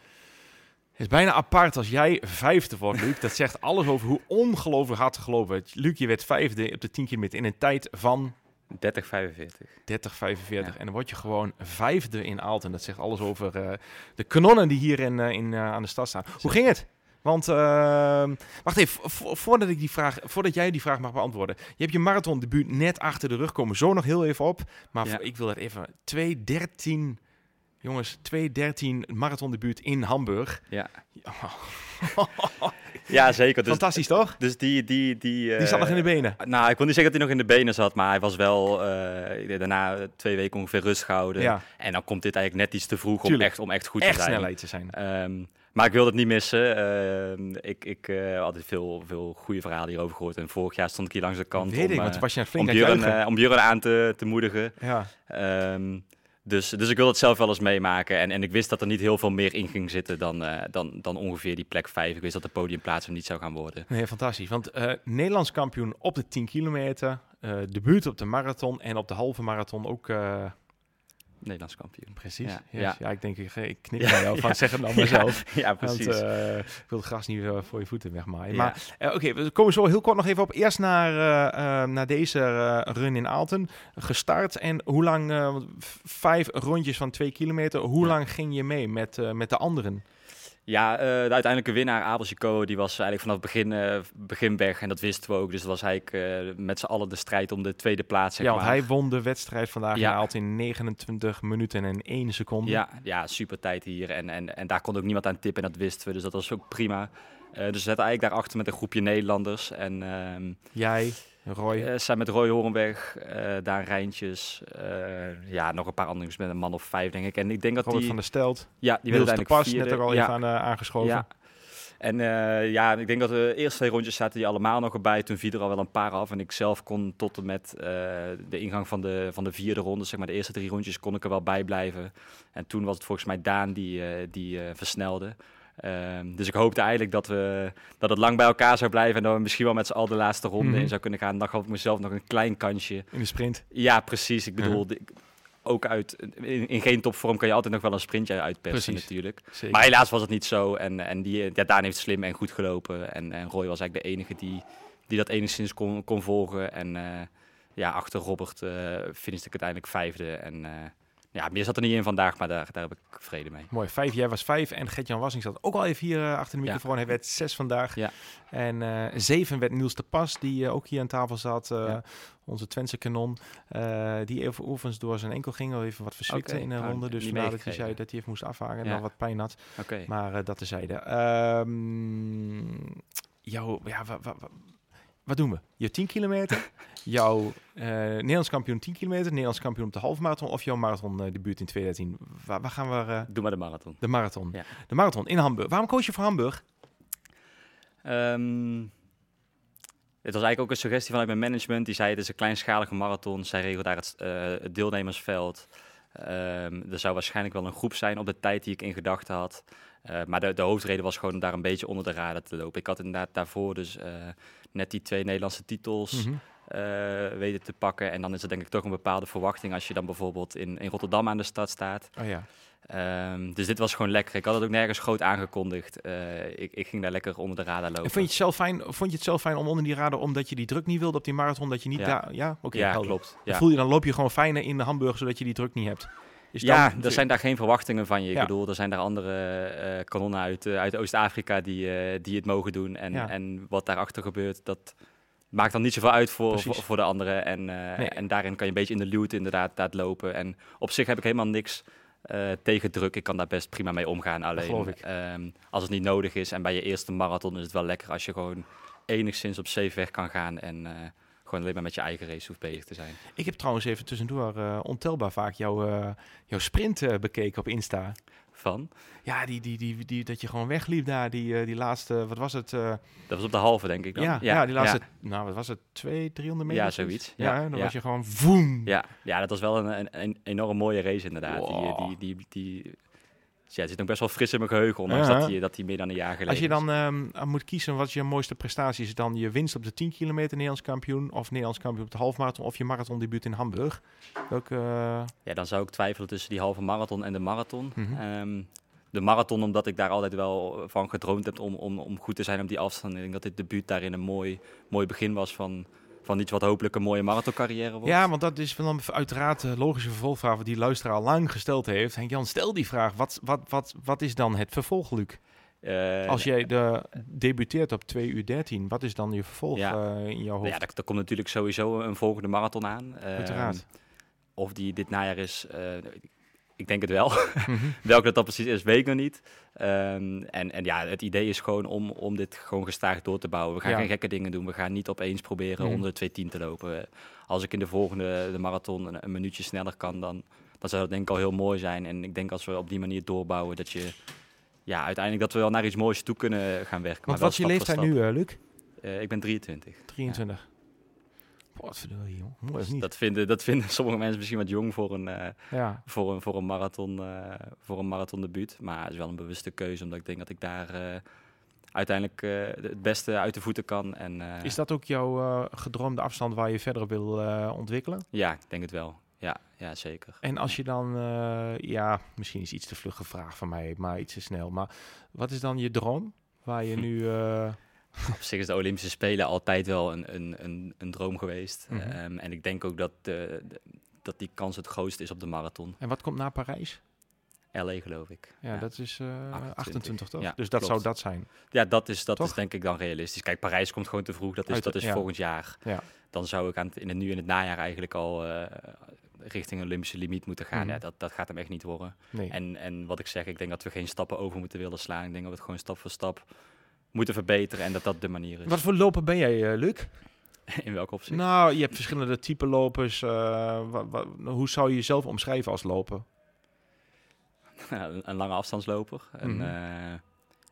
Het is bijna apart als jij vijfde wordt, Luc. Dat zegt alles over hoe ongelooflijk hard gelopen het. Luc, je werd vijfde op de 10 kilometer in een tijd van 30, 45. 30, 45. Ja. En dan word je gewoon vijfde in Aalten. Dat zegt alles over de kanonnen die hier in, in, aan de stad staan. Hoe ging het? Want, ehm, wacht even, vo- voordat, ik die vraag, voordat jij die vraag mag beantwoorden. Je hebt je marathondebuut net achter de rug komen. Zo nog heel even op. Maar Ja. ik wil dat even. 2.13, jongens, 2.13 marathondebuut in Hamburg. Ja. Ja, zeker. Dus, Fantastisch toch? dus die... Die, die, Die zat nog in de benen. Nou, ik wil niet zeggen dat hij nog in de benen zat, maar hij was wel eh, daarna twee weken ongeveer rust gehouden. Ja, En dan komt dit eigenlijk net iets te vroeg om echt, om echt goed echt te zijn. snelheid te zijn. Ehm, maar ik wilde het niet missen. Ehm, ik ik eh, had veel, veel goede verhalen hierover gehoord. En vorig jaar stond ik hier langs de kant Weet om, ik, want eh, was je om, Björn, eh, om Björn aan te, te moedigen. Ja. Ehm, dus, dus ik wil het zelf wel eens meemaken. En, en ik wist dat er niet heel veel meer in ging zitten dan, dan, dan ongeveer die plek 5. Ik wist dat de podiumplaats hem niet zou gaan worden. Nee, fantastisch. Want Nederlands kampioen op de 10 kilometer, eh debuut op de marathon en op de halve marathon ook. Nederlands kampioen. precies. Ja, Ja, ja. ja. ik denk, ik, ik knip Ja, naar jou van, zeg het nou maar zelf. Ja, precies. Want eh, ik wil het gras niet voor je voeten wegmaaien. Maar eh, oké, we komen zo heel kort nog even op. Eerst naar, eh, naar deze run in Aalten. Gestart en hoe lang, vijf rondjes van twee kilometer. Hoe lang ging je mee met, met de anderen? Ja, eh, de uiteindelijke winnaar, Abel Chico, die was eigenlijk vanaf het begin, eh, begin weg. En dat wisten we ook. Dus dat was eigenlijk eh, met z'n allen de strijd om de tweede plaats, zeg ja, maar. hij won de wedstrijd vandaag Ja. in Aalten in 29 minuten en 1 seconde. Ja, ja, super tijd hier. En, en, en daar kon ook niemand aan tippen en dat wisten we. Dus dat was ook prima. Dus we zaten eigenlijk daarachter met een groepje Nederlanders. En ehm Jij, Roy. eh, zijn met Roy Horenweg, eh Daan Rijntjes. eh, ja, nog een paar anderen dus met een man of vijf, denk ik. En ik denk dat Robert die... van der Stelt. ja, die Niels werd de Pas, net ook al ja, even aan, aangeschoven. Ja. En ja, ik denk dat de eerste twee rondjes zaten die allemaal nog erbij. Toen viel er al wel een paar af. En ik zelf kon tot en met de ingang van de, van de vierde ronde, zeg maar de eerste drie rondjes, kon ik er wel bij blijven. En toen was het volgens mij Daan die, die versnelde. Ehm, dus ik hoopte eigenlijk dat, we, dat het lang bij elkaar zou blijven en dat we misschien wel met z'n allen de laatste ronde Mhm. in zou kunnen gaan. Dan gaf ik mezelf nog een klein kansje. In de sprint. Ja, precies. Ik bedoel, de- ook uit, in, in geen topvorm kan je altijd nog wel een sprintje uitpersen Precies. natuurlijk. Zeker. Maar helaas was het niet zo. En, en die, ja, Daan heeft slim en goed gelopen. En, en Roy was eigenlijk de enige die, die dat enigszins kon, kon volgen. En eh, ja, achter Robert eh finishte ik uiteindelijk vijfde. En eh, ja, meer zat er niet in vandaag, maar daar, daar heb ik vrede mee. Mooi, vijf. Jij was vijf en Gert-Jan Wassing zat ook al even hier eh, achter de Ja. microfoon. Hij werd zes vandaag. Ja. En eh, zeven werd Niels de Pas, die eh, ook hier aan tafel zat. Ja. Onze Twentse kanon. die even oefens door zijn enkel ging. Wel even wat verzwikte Oké, in een nou, ronde. Dus vandaar dat hij zei dat hij even moest afhaken en dan wat pijn had. Oké. Maar dat tezijde. Ehm jouw, ja, wa- wa- wa- wat doen we? Je 10 kilometer, jouw eh, Nederlands kampioen 10 kilometer, Nederlands kampioen op de halve marathon of jouw marathon eh, debuut in 2013. Waar, waar gaan we? eh, Doe maar de marathon. de marathon. Ja. De marathon in Hamburg. Waarom koos je voor Hamburg? Ehm, het was eigenlijk ook een suggestie vanuit mijn management. Die zei het is een kleinschalige marathon. Zij regelt daar het, het deelnemersveld. Ehm, er zou waarschijnlijk wel een groep zijn op de tijd die ik in gedachten had. Eh, maar de, de hoofdreden was gewoon om daar een beetje onder de radar te lopen. Ik had inderdaad daarvoor dus eh, net die twee Nederlandse titels eh, weten te pakken. En dan is er denk ik toch een bepaalde verwachting als je dan bijvoorbeeld in, in Rotterdam aan de stad staat. Oh ja. Ehm, dus dit was gewoon lekker. Ik had het ook nergens groot aangekondigd. Ik, ik ging daar lekker onder de radar lopen. En vond je, het zelf fijn, vond je het zelf fijn om onder die radar, omdat je die druk niet wilde op die marathon, dat je niet Ja. daar... Ja, oké. ja, helder. klopt. Ja. Voel je, dan loop je gewoon fijner in de Hamburg, zodat je die druk niet hebt. Is ja, dan- er zijn daar geen verwachtingen van je. Ik Ja. bedoel, er zijn daar andere eh, kanonnen uit, eh, uit Oost-Afrika die, eh, die het mogen doen. En, Ja. en wat daarachter gebeurt, dat maakt dan niet zoveel uit voor, voor, voor de anderen. En, Nee. en daarin kan je een beetje in de luwte inderdaad, inderdaad lopen. En op zich heb ik helemaal niks tegen druk. Ik kan daar best prima mee omgaan. Alleen ehm, als het niet nodig is en bij je eerste marathon is het wel lekker als je gewoon enigszins op safe weg kan gaan. En gewoon alleen maar met je eigen race hoeft bezig te zijn. Ik heb trouwens even tussendoor eh, ontelbaar vaak jouw, jouw sprint eh, bekeken op Insta. Van. Ja, die, die, die, die, dat je gewoon wegliep daar, die, die laatste, wat was het? Dat was op de halve, denk ik dan. ja, ja, die laatste, nou wat was het, twee, 300 meter? Ja, zoiets? Ja, Ja, dan ja. was je gewoon voem. Ja, ja, dat was wel een, een, een enorm mooie race inderdaad. Wow. Die, die, die, die, ja, het zit nog best wel fris in mijn geheugen, ondanks Ja. dat hij dat die meer dan een jaar geleden Als je dan aan moet kiezen wat is je mooiste prestatie is, dan je winst op de 10 kilometer Nederlands kampioen of Nederlands kampioen op de halfmarathon of je marathondebuut in Hamburg. Welke? eh, Ja, dan zou ik twijfelen tussen die halve marathon en de marathon. Mhm. Ehm, de marathon, omdat ik daar altijd wel van gedroomd heb om, om, om goed te zijn op die afstand. Ik denk dat dit debuut daarin een mooi, mooi begin was van, van iets wat hopelijk een mooie marathoncarrière wordt. Ja, want dat is dan uiteraard de logische vervolgvraag die luisteraar al lang gesteld heeft. Henk Jan, stel die vraag. Wat, wat, wat, wat is dan het vervolg, Luc? Eh, Als jij de, debuteert op 2 uur 13, wat is dan je vervolg Ja. eh, in jouw hoofd? ja, daar komt natuurlijk sowieso een volgende marathon aan. Ehm, Uiteraard. Of die dit najaar is, eh, ik denk het wel. Mhm. Welke dat dan precies is, weet ik nog niet. Ehm, en, en ja, het idee is gewoon om, om dit gewoon gestaag door te bouwen. We gaan Ja. geen gekke dingen doen. We gaan niet opeens proberen Mhm. onder de 2.10 te lopen. Als ik in de volgende de marathon een, een minuutje sneller kan, dan, dan zou dat denk ik al heel mooi zijn. En ik denk als we op die manier doorbouwen, dat je ja, uiteindelijk dat we wel naar iets moois toe kunnen gaan werken. Want maar wat is je leeftijd nu, eh, Luc? Eh, ik ben 23. 23. Wat verdorie, joh. Mooi is niet. Dat vinden, dat vinden sommige mensen misschien wat jong voor een, eh, ja. voor een, voor een marathon, eh voor een marathon debuut. Maar het is wel een bewuste keuze, omdat ik denk dat ik daar eh, uiteindelijk het beste uit de voeten kan. En, Is dat ook jouw gedroomde afstand waar je verder op wil ontwikkelen? Ja, ik denk het wel. Ja, ja zeker. En als je dan, ja, misschien is iets te vlug gevraagd van mij, maar iets te snel. Maar wat is dan je droom? Waar je nu. Eh, Op zich is de Olympische Spelen altijd wel een, een, een, een droom geweest. Mhm. Ehm, en ik denk ook dat, de, de- dat die kans het grootst is op de marathon. en wat komt na Parijs? LA geloof ik. Ja, dat is eh 28. 28, toch? ja, dus dat klopt. zou dat zijn. Ja, dat is, dat Toch? is denk ik dan realistisch. Kijk, Parijs komt gewoon te vroeg. Dat is, Uit- dat is ja. volgend jaar. Ja. Dan zou ik aan het, in het nu in het najaar eigenlijk al eh, richting een Olympische limiet moeten gaan. Mhm. Ja, dat, dat gaat hem echt niet worden. Nee. En, en wat ik zeg, ik denk dat we geen stappen over moeten willen slaan. Ik denk dat we het gewoon stap voor stap moeten verbeteren. En dat dat de manier is. Wat voor loper ben jij, eh, Luc? In welk opzicht? Nou, je hebt verschillende type lopers. eh, hoe zou je jezelf omschrijven als loper? een, een lange afstandsloper. En, Mhm. eh,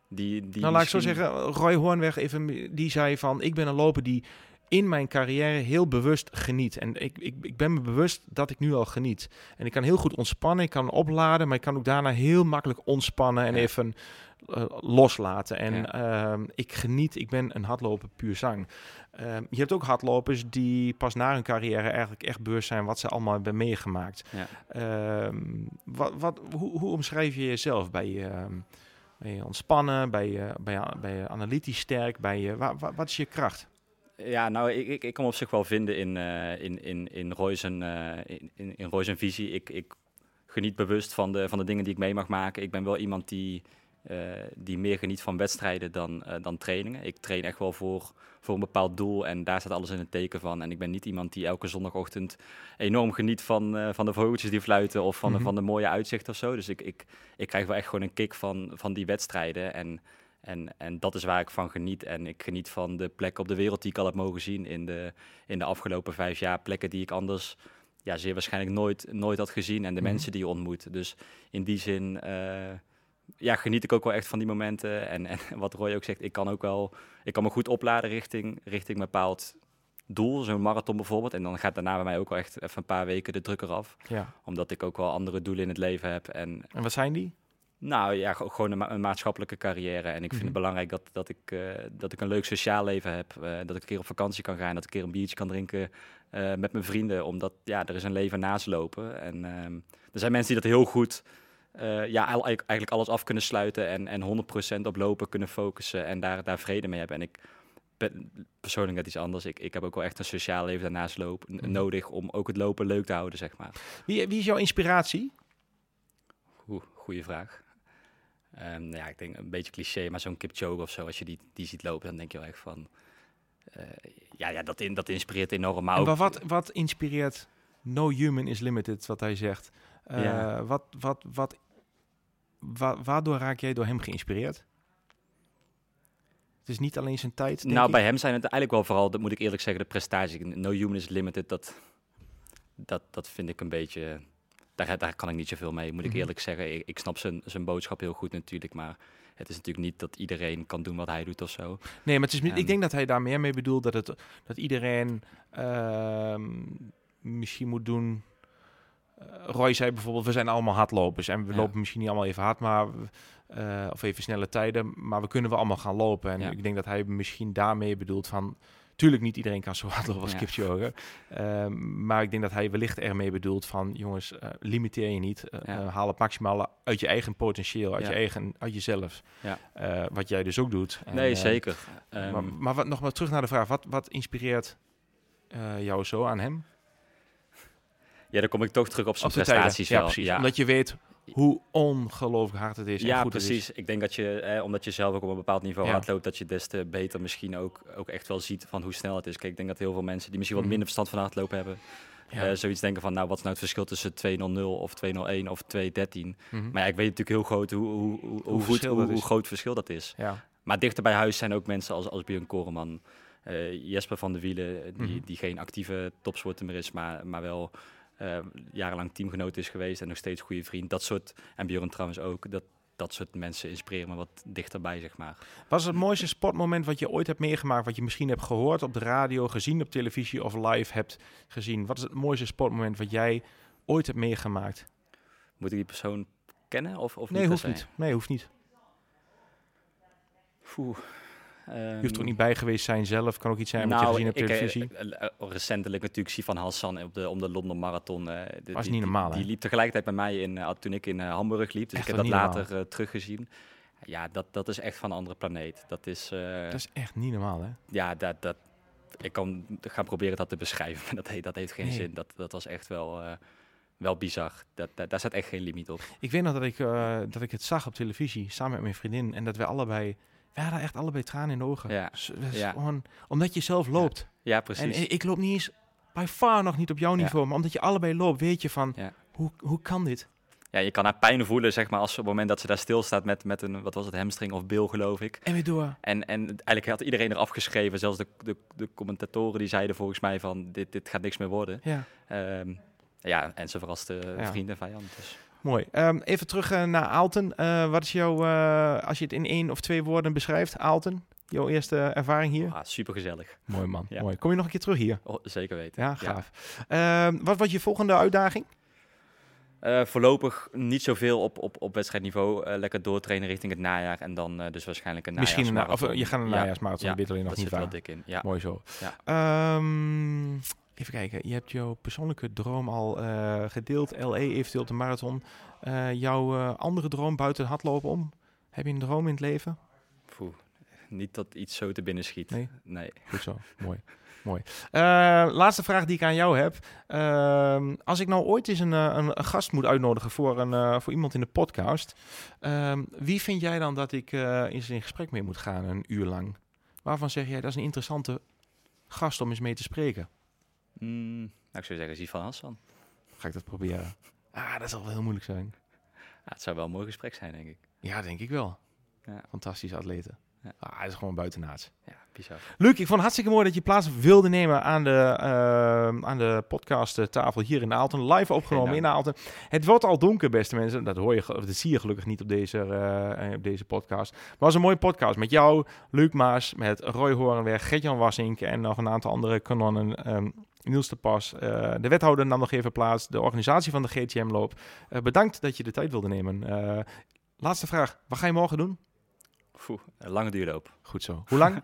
die, die nou, laat ik zo zeggen, Roy Hoornweg even, die zei van, ik ben een loper die in mijn carrière heel bewust geniet. En ik, ik, ik ben me bewust dat ik nu al geniet. En ik kan heel goed ontspannen, ik kan opladen, maar ik kan ook daarna heel makkelijk ontspannen en Ja. even eh, loslaten. En Ja. ehm, ik geniet, ik ben een hardloper puur zang. Ehm, je hebt ook hardlopers die pas na hun carrière eigenlijk echt bewust zijn wat ze allemaal hebben meegemaakt. Ja. Ehm, wat, wat, hoe, hoe omschrijf je jezelf? Ben je, ben je ontspannen? Ben je, ben, je, analytisch sterk? Ben je, wa- wa- wat is je kracht? Ja, nou, ik, ik, ik kan me op zich wel vinden in, eh in, in, in Roy's en, eh, in, in, in Roy's en visie. Ik, ik geniet bewust van de, van de dingen die ik mee mag maken. Ik ben wel iemand die, die meer geniet van wedstrijden dan, eh, dan trainingen. Ik train echt wel voor, voor een bepaald doel en daar staat alles in het teken van. En ik ben niet iemand die elke zondagochtend enorm geniet van, eh, van de vogeltjes die fluiten of van, Mhm. de, van de mooie uitzicht of zo. Dus ik, ik, ik krijg wel echt gewoon een kick van, van die wedstrijden. En en, en dat is waar ik van geniet. En ik geniet van de plekken op de wereld die ik al heb mogen zien in de, in de afgelopen vijf jaar. Plekken die ik anders ja, zeer waarschijnlijk nooit, nooit had gezien. En de Mhm. mensen die je ontmoet. Dus in die zin eh, ja, geniet ik ook wel echt van die momenten. En, en wat Roy ook zegt, ik kan ook wel ik kan me goed opladen richting, richting een bepaald doel. Zo'n marathon bijvoorbeeld. En dan gaat daarna bij mij ook wel echt even een paar weken de druk eraf. Ja. Omdat ik ook wel andere doelen in het leven heb. En En wat zijn die? nou ja, ge- gewoon een, ma- een maatschappelijke carrière. En ik vind Mhm. het belangrijk dat, dat, ik, eh, dat ik een leuk sociaal leven heb. eh, dat ik een keer op vakantie kan gaan. Dat ik een keer een biertje kan drinken eh, met mijn vrienden. Omdat ja, er is een leven naast lopen. En ehm, er zijn mensen die dat heel goed... eh, ja, eigenlijk alles af kunnen sluiten en, en 100% op lopen kunnen focussen en daar, daar vrede mee hebben. En ik ben persoonlijk net iets anders. Ik, ik heb ook wel echt een sociaal leven daarnaast loop, n- Mhm. nodig om ook het lopen leuk te houden, zeg maar. Wie, wie is jouw inspiratie? Oeh, goede vraag. Ehm, nou ja, ik denk een beetje cliché, maar zo'n Kipchoge of zo, als je die, die ziet lopen, dan denk je wel echt van... eh, ja, ja dat, in, dat inspireert enorm. Maar En ook, wa- wat, wat inspireert No Human is Limited, wat hij zegt? Eh, Ja. wat, wat, wat, wa- waardoor raak jij door hem geïnspireerd? Het is niet alleen zijn tijd, denk nou, ik. bij hem zijn het eigenlijk wel vooral, dat moet ik eerlijk zeggen, de prestaties. No Human is Limited, dat, dat, dat vind ik een beetje... Daar, daar kan ik niet zoveel mee, moet ik Mhm. eerlijk zeggen. Ik, ik snap zijn, zijn boodschap heel goed natuurlijk, maar het is natuurlijk niet dat iedereen kan doen wat hij doet of zo. Nee, maar het is, ik En- denk dat hij daar meer mee bedoelt dat, het, dat iedereen ehm, misschien moet doen. Eh, Roy zei bijvoorbeeld, we zijn allemaal hardlopers en we Ja. lopen misschien niet allemaal even hard, maar eh, of even snelle tijden, maar we kunnen wel allemaal gaan lopen. En Ja. ik denk dat hij misschien daarmee bedoelt van, tuurlijk niet iedereen kan zo hard lopen als Ja. Kipchoge, Ehm, maar ik denk dat hij wellicht ermee bedoelt van, jongens, eh, limiteer je niet, haal het maximale uit je eigen potentieel, uit je eigen, uit jezelf. Ja. Wat jij dus ook doet. En, nee, zeker. Ehm, maar, maar wat, nog maar terug naar de vraag. Wat, wat inspireert jou zo aan hem? Ja, dan kom ik toch terug op zijn prestaties Ja, wel. precies. Ja. Omdat je weet hoe ongelooflijk hard het is. en Ja, goed het precies. Ik denk dat je, eh, omdat je zelf ook op een bepaald niveau Ja. hardloopt, dat je des te beter misschien ook, ook echt wel ziet van hoe snel het is. Kijk, ik denk dat heel veel mensen die misschien wat Mhm. minder verstand van hardlopen hebben, Ja. eh, zoiets denken van, nou, wat is nou het verschil tussen 2.00 of 2.01 of 2.13? Mhm. Maar ja, ik weet natuurlijk heel goed hoe, hoe, hoe, hoe, goed, is. groot verschil dat is. ja. Maar dichter bij huis zijn ook mensen als, als Björn Koreman, eh, Jesper van de Wielen, die, Mhm. die geen actieve topsporter meer is, maar, maar wel jarenlang teamgenoot is geweest en nog steeds goede vriend. Dat soort, en Björn trouwens ook, dat, dat soort mensen inspireren me wat dichterbij, zeg maar. Wat is het mooiste sportmoment wat je ooit hebt meegemaakt? Wat je misschien hebt gehoord op de radio, gezien op televisie of live hebt gezien? Wat is het mooiste sportmoment wat jij ooit hebt meegemaakt? Moet ik die persoon kennen of, of nee, niet? hoeft niet. Nee, hoeft niet. Oeh, Je hoeft er ook ehm, niet bij geweest zijn zelf. Kan ook iets zijn wat je nou, gezien hebt op eh, televisie. eh, eh, recentelijk natuurlijk Sivan Hassan op de, om de London Marathon. de- Dat is die- niet normaal, Die, die liep tegelijkertijd bij mij in, toen ik in Hamburg liep. Dus Echt ik heb dat later teruggezien. Ja, dat, dat is echt van een andere planeet. Dat is, dat is echt niet normaal, hè? ja, dat, dat, ik kan gaan proberen dat te beschrijven, maar dat, he- dat heeft geen Nee. zin. Dat, dat was echt wel, wel bizar. Dat, dat, daar staat echt geen limiet op. Ik weet nog dat ik, dat ik het zag op televisie samen met mijn vriendin. En dat we allebei, we hadden echt allebei tranen in de ogen. Ja. Dus gewoon, omdat je zelf loopt. Ja, En precies. i- ik loop niet eens, by far nog niet op jouw niveau. Maar omdat je allebei loopt, weet je van, hoe, hoe kan dit? ja, je kan haar pijn voelen, zeg maar, als op het moment dat ze daar stilstaat met, met een, wat was het, hamstring of bil, geloof ik. En weer door. En, en eigenlijk had iedereen eraf geschreven, zelfs de, de, de commentatoren die zeiden volgens mij van, dit, dit gaat niks meer worden. Ja, Ehm, ja, en ze verraste Ja. vriend en vijand. Dus. Mooi. Ehm, even terug eh, naar Aalten. Eh, wat is jouw, eh, als je het in één of twee woorden beschrijft, Aalten? Jouw eerste ervaring hier? Ah, super gezellig. Mooi man, Ja. mooi. Kom je nog een keer terug hier? Oh, zeker weten. Ja, gaaf. Ehm, wat was je volgende uitdaging? Voorlopig niet zoveel op, op, op wedstrijdniveau. Lekker doortrainen richting het najaar. En dan dus waarschijnlijk een Misschien een, na- of, najaarsmarathon. je gaat een Ja, najaarsmarathon, ja, je alleen nog niet dik in. Ja. Mooi zo. Ja. Ehm, even kijken, je hebt jouw persoonlijke droom al eh, gedeeld. LE eventueel de marathon. Eh, jouw eh, andere droom buiten het hardlopen om? Heb je een droom in het leven? Poeh, niet dat iets zo te binnen schiet. Nee? nee. Goed zo, mooi. mooi. Laatste vraag die ik aan jou heb. Ehm, als ik nou ooit eens een, een, een gast moet uitnodigen voor, een, voor iemand in de podcast. ehm, wie vind jij dan dat ik eens in gesprek mee moet gaan een uur lang? Waarvan zeg jij dat is een interessante gast om eens mee te spreken? Mm, nou, ik zou zeggen, zie van Hassan. Ga ik dat proberen? Ah, dat zal wel heel moeilijk zijn. Ja, het zou wel een mooi gesprek zijn, denk ik. Ja, denk ik wel. Ja. Fantastische atleten. Ja. Ah, hij is gewoon buitenaards. Ja, bizar. Luc, ik vond het hartstikke mooi dat je plaats wilde nemen aan de, uh, aan de podcasttafel hier in Aalten. Live opgenomen in Aalten. Het wordt al donker, beste mensen. Dat, hoor je, dat zie je gelukkig niet op deze, uh, op deze podcast. Maar het was een mooie podcast met jou, Luc Maas, met Roy Horenweg, Gert-Jan Wassink en nog een aantal andere kanonnen. Um, Niels de Pas, uh, de wethouder nam nog even plaats, de organisatie van de GTM-loop. Bedankt dat je de tijd wilde nemen. Laatste vraag, wat ga je morgen doen? Oeh, een lange duurloop. Goed zo. Hoe lang?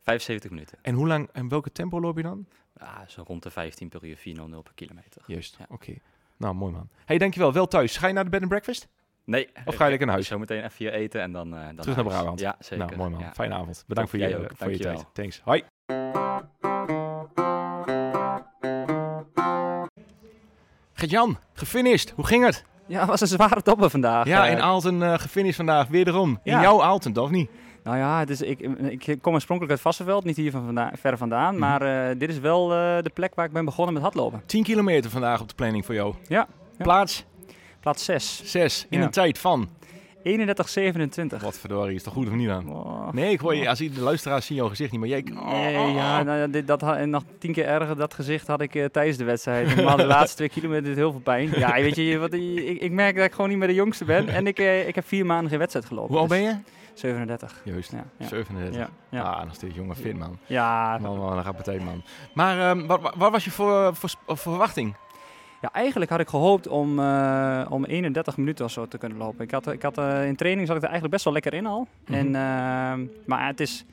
75 minuten. En hoe lang en welke tempo loop je dan? Ah, zo rond de 15 per uur, 400 per kilometer. Juist, ja. oké. Okay. Nou, mooi man. Hey, dankjewel. Wel thuis. Ga je naar de bed and breakfast? Nee. Of ga je lekker naar huis? Zometeen even hier eten en dan, uh, dan Terug naar Brabant? Ja, zeker. Nou, mooi man. Ja. Fijne avond. Bedankt Top, voor je, ook. voor je tijd. Thanks. Hoi. Gert-Jan, gefinished. Hoe ging het? Ja, het was een zware topper vandaag. Ja, Eh, in Aalten uh, gefinished vandaag. Wederom. In jouw Aalten, of niet? Nou ja, het is, ik, ik kom oorspronkelijk uit Vassenveld, niet hier van vanda ver vandaan. Mhm. Maar eh, dit is wel eh, de plek waar ik ben begonnen met hardlopen. 10 kilometer vandaag op de planning voor jou. Ja. ja. Plaats Plaats 6. 6. In Ja. een tijd van... 31,27. Wat verdorie, is toch goed of niet aan? Oh. Nee, ik hoor je, als de luisteraars zien jouw gezicht niet, maar jij... Nee, ja, nou, ja, dit, dat, en nog tien keer erger, dat gezicht had ik eh, tijdens de wedstrijd. De laatste twee kilometer deed heel veel pijn. Ja, weet je, wat, ik, ik merk dat ik gewoon niet meer de jongste ben. En ik, eh, ik heb vier maanden geen wedstrijd gelopen. Hoe oud dus ben je? 37. Juist, Ja, ja. 37. Ja, ja. Ah, nog steeds jonge fit, man. Ja, Man, man, een rappartij, man. Maar ehm, wat, wat, wat was je voor, voor, voor verwachting? Ja, eigenlijk had ik gehoopt om, eh, om 31 minuten of zo te kunnen lopen. Ik had, ik had, eh, in training zat ik er eigenlijk best wel lekker in al. Mhm. en, eh, maar het is,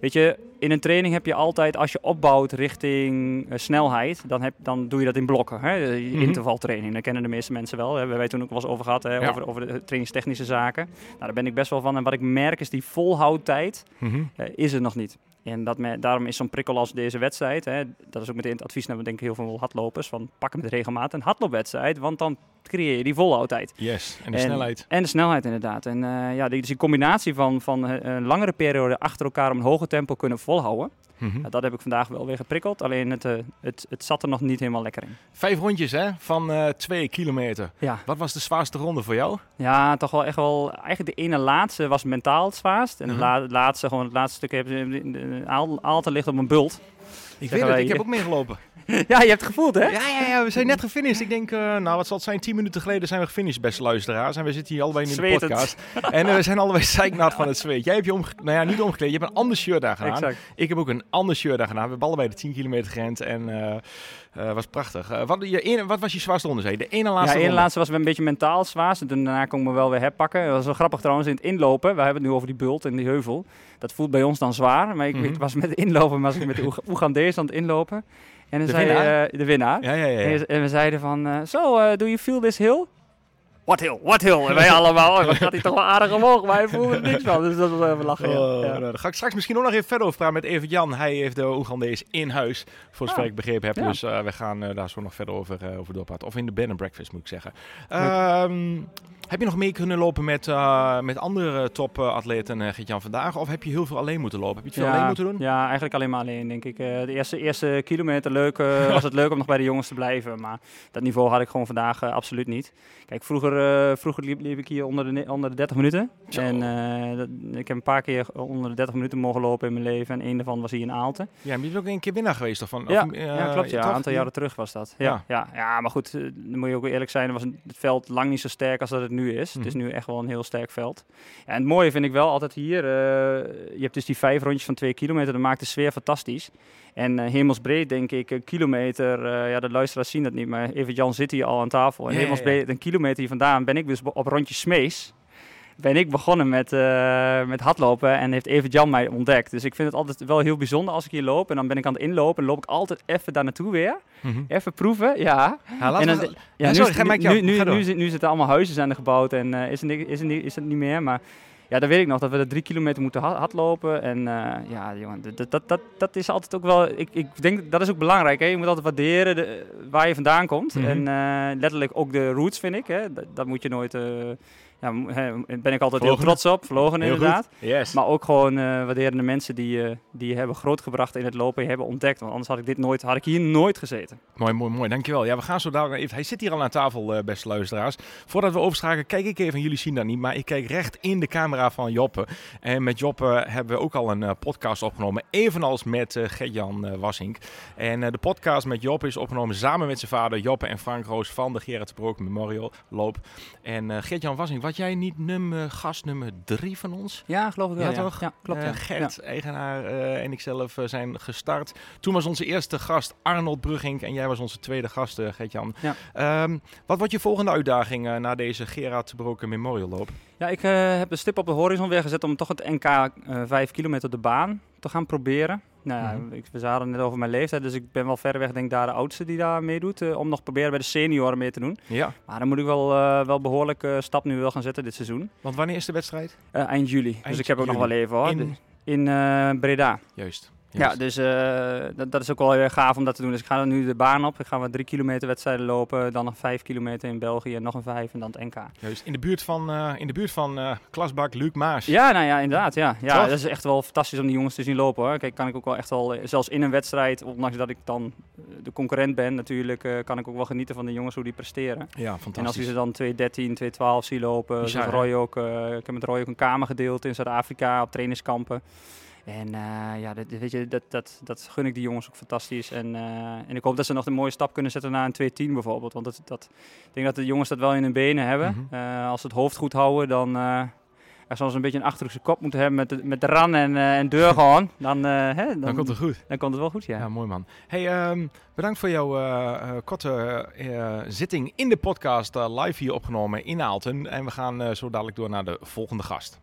weet je, in een training heb je altijd, als je opbouwt richting snelheid, dan, heb, dan doe je dat in blokken. Hè? Mhm. Intervaltraining, dat kennen de meeste mensen wel. We hebben wij toen ook wel eens over gehad, hè? Ja. over, over de trainingstechnische zaken. Nou, daar ben ik best wel van. En wat ik merk is die volhoudtijd Mhm. is er nog niet. En dat me, daarom is zo'n prikkel als deze wedstrijd, hè, dat is ook meteen het advies naar denk ik heel veel hardlopers, van pak met regelmaat een hardloopwedstrijd, want dan creëer je die volhoudheid. Yes, en de snelheid. En de snelheid inderdaad. En eh, ja, die, dus die combinatie van, van eh, een langere periode achter elkaar om een hoger tempo kunnen volhouden, Mhm. dat heb ik vandaag wel weer geprikkeld. Alleen het, eh, het, het zat er nog niet helemaal lekker in. Vijf rondjes, hè, van eh, twee kilometer. Ja. Wat was de zwaarste ronde voor jou? Ja, toch wel echt wel. Eigenlijk de ene laatste was mentaal het zwaarst. En Mhm. de het laatste, gewoon het laatste stuk, heb je- Aal- ligt op een bult. Ik weet het, ik heb ook meegelopen. ja, je hebt het gevoeld, hè? Ja, ja, ja, we zijn net gefinished. Ik denk, eh, nou, wat zal het zijn? Tien minuten geleden zijn we gefinished, beste luisteraars. En we zitten hier allebei in de podcast. En eh, we zijn allebei zeiknat van het zweet. Jij hebt je omge... Nou ja, niet omgekleed. Je hebt een ander shirt daar gedaan. Exact. Ik heb ook een ander shirt daar gedaan. We hebben allebei de 10 kilometer gerend. En eh eh, was prachtig. Eh, wat, je ene, wat was je zwaarste ronde? De ene laatste ja, ronde? laatste was een beetje mentaal. En toen daarna kon ik me wel weer herpakken. Dat was wel grappig trouwens in het inlopen. We hebben het nu over die bult en die heuvel. Dat voelt bij ons dan zwaar. Maar ik, Mhm. was met het inlopen, was ik met de Oeg- Oegandees aan het inlopen. En dan De zei winnaar? eh, de winnaar. Ja, ja, ja. En, we- en we zeiden van, zo, do you feel this hill? What hill, what hill? En wij allemaal, oh, dat gaat hij toch wel aardig omhoog, maar hij voelde er niks van. Dus dat was even lachen, ja. Oh, ja. nou, daar ga ik straks misschien ook nog even verder over praten met Evert Jan. Hij heeft de Oegandees in huis, voor zover Ah, ik begrepen heb. ja. Dus eh, we gaan eh, daar zo nog verder over, eh, over doorpraten. Of in de bed and breakfast, moet ik zeggen. Ehm, heb je nog mee kunnen lopen met, eh, met andere topatleten, uh, Gert-Jan, vandaag? Of heb je heel veel alleen moeten lopen? Heb je het veel alleen moeten doen? Ja, eigenlijk alleen maar alleen, denk ik. Eh, de eerste, eerste kilometer leuk, eh, was het leuk om nog bij de jongens te blijven. Maar dat niveau had ik gewoon vandaag absoluut niet. Kijk, vroeger, eh, vroeger liep, liep ik hier onder de, onder de 30 minuten. Zo. En eh, dat, ik heb een paar keer onder de 30 minuten mogen lopen in mijn leven. En één daarvan was hier in Aalten. Ja, maar je bent ook een keer winnaar geweest, toch? Van, Ja, of, eh, ja, klopt. Ja, een aantal jaren terug was dat. Ja, ja. Ja, maar goed, dan moet je ook eerlijk zijn. Was het veld lang niet zo sterk als dat het nu is. Het is Mhm. nu echt wel een heel sterk veld. En het mooie vind ik wel altijd hier, je hebt dus die vijf rondjes van twee kilometer, dat maakt de sfeer fantastisch. En eh, hemelsbreed denk ik, een kilometer, eh, ja de luisteraars zien dat niet, maar even Jan zit hier al aan tafel. En Ja, hemelsbreed, een kilometer hier vandaan ben ik dus op rondje Smees ben ik begonnen met, eh, met hardlopen en heeft Evert Jan mij ontdekt. Dus ik vind het altijd wel heel bijzonder als ik hier loop en dan ben ik aan het inlopen en loop ik altijd even daar naartoe weer. Mhm. Even proeven, ja. Ja, we- nu, sorry, ga zitten allemaal huizen zijn er gebouwd en is, het, is, het is het niet meer. Maar ja, dan weet ik nog dat we er drie kilometer moeten ha- hardlopen. En eh, ja, jongen, dat, dat, dat, dat is altijd ook wel... Ik, ik denk, dat is ook belangrijk. Hè? Je moet altijd waarderen de, waar je vandaan komt. Mhm. En eh, letterlijk ook de roots, vind ik. Hè? Dat, dat moet je nooit... eh, ja, ben ik altijd heel trots op. Verlogen Heel inderdaad. Yes. Maar ook gewoon eh waarderen de mensen die, eh, die je hebben grootgebracht in het lopen. Je hebben ontdekt. Want anders had ik, dit nooit, had ik hier nooit gezeten. Mooi, mooi, mooi. Dankjewel. Ja, we gaan zo dadelijk even... Hij zit hier al aan tafel, eh, beste luisteraars. Voordat we overschakelen, kijk ik even. Jullie zien dat niet, maar ik kijk recht in de camera van Joppe. En met Joppe hebben we ook al een podcast opgenomen. Evenals met Gert-Jan eh, Wassink. En de podcast met Joppe is opgenomen samen met zijn vader Joppe en Frank Roos van de Gerard de Broek Memorial Loop. En Gert-Jan Wassink, wat jij niet nummer, gast nummer drie van ons? Ja, geloof ik wel. Ja, Ja, toch? Ja, klopt. Eh, ja. Gert, eigenaar eh, en ikzelf eh, zijn gestart. Toen was onze eerste gast Arnold Brugging en jij was onze tweede gast, Gert-Jan. Ja. Ehm, wat wordt je volgende uitdaging na deze Gerard Broken Memorial Loop? Ja, ik heb de stip op de horizon weer gezet om toch het NK eh 5 kilometer de baan te gaan proberen. Nou, ja, Mhm. ik, we zaten net over mijn leeftijd, dus ik ben wel verreweg denk ik daar de oudste die daar meedoet. eh, om nog proberen bij de senioren mee te doen. Ja, Maar dan moet ik wel, eh, wel behoorlijk eh, stap nu wel gaan zetten dit seizoen. want wanneer is de wedstrijd? Eh, eind juli. Eind dus ik heb ook nog wel even hoor. In- In Breda. Juist. Ja, juist. dus eh, dat, dat is ook wel heel gaaf om dat te doen. Dus ik ga dan nu de baan op. Ik ga wat drie kilometer wedstrijden lopen. Dan nog vijf kilometer in België. Nog een vijf en dan het NK. juist. In de buurt van, eh, in de buurt van eh, klasbak Luc Maas. Ja, nou ja, inderdaad. Ja. Ja, Toch? dat is echt wel fantastisch om die jongens te zien lopen hoor. Kijk, kan ik ook wel echt wel, eh, zelfs in een wedstrijd, ondanks dat ik dan eh, de concurrent ben natuurlijk, eh, kan ik ook wel genieten van de jongens hoe die presteren. Ja, En als fantastisch. je ze dan 2.13, 2.12 zie lopen, Bizar, Roy ook, eh, ik heb met Roy ook een kamer gedeeld in Zuid-Afrika op trainingskampen. En eh, ja, dat, weet je, dat, dat, dat gun ik die jongens ook fantastisch. En, eh, en ik hoop dat ze nog een mooie stap kunnen zetten naar een 2.10 bijvoorbeeld. Want dat, dat, ik denk dat de jongens dat wel in hun benen hebben. Mhm. Eh, als ze het hoofd goed houden, dan... zal ze een beetje een achterhoekse kop moeten hebben met de, met de ran en, eh, en deur gewoon. Dan, hè, dan, Dan komt het goed. dan komt het wel goed, ja. Ja, mooi man. Hey, ehm, bedankt voor jouw korte zitting in de podcast live hier opgenomen in Aalten. En we gaan zo dadelijk door naar de volgende gast.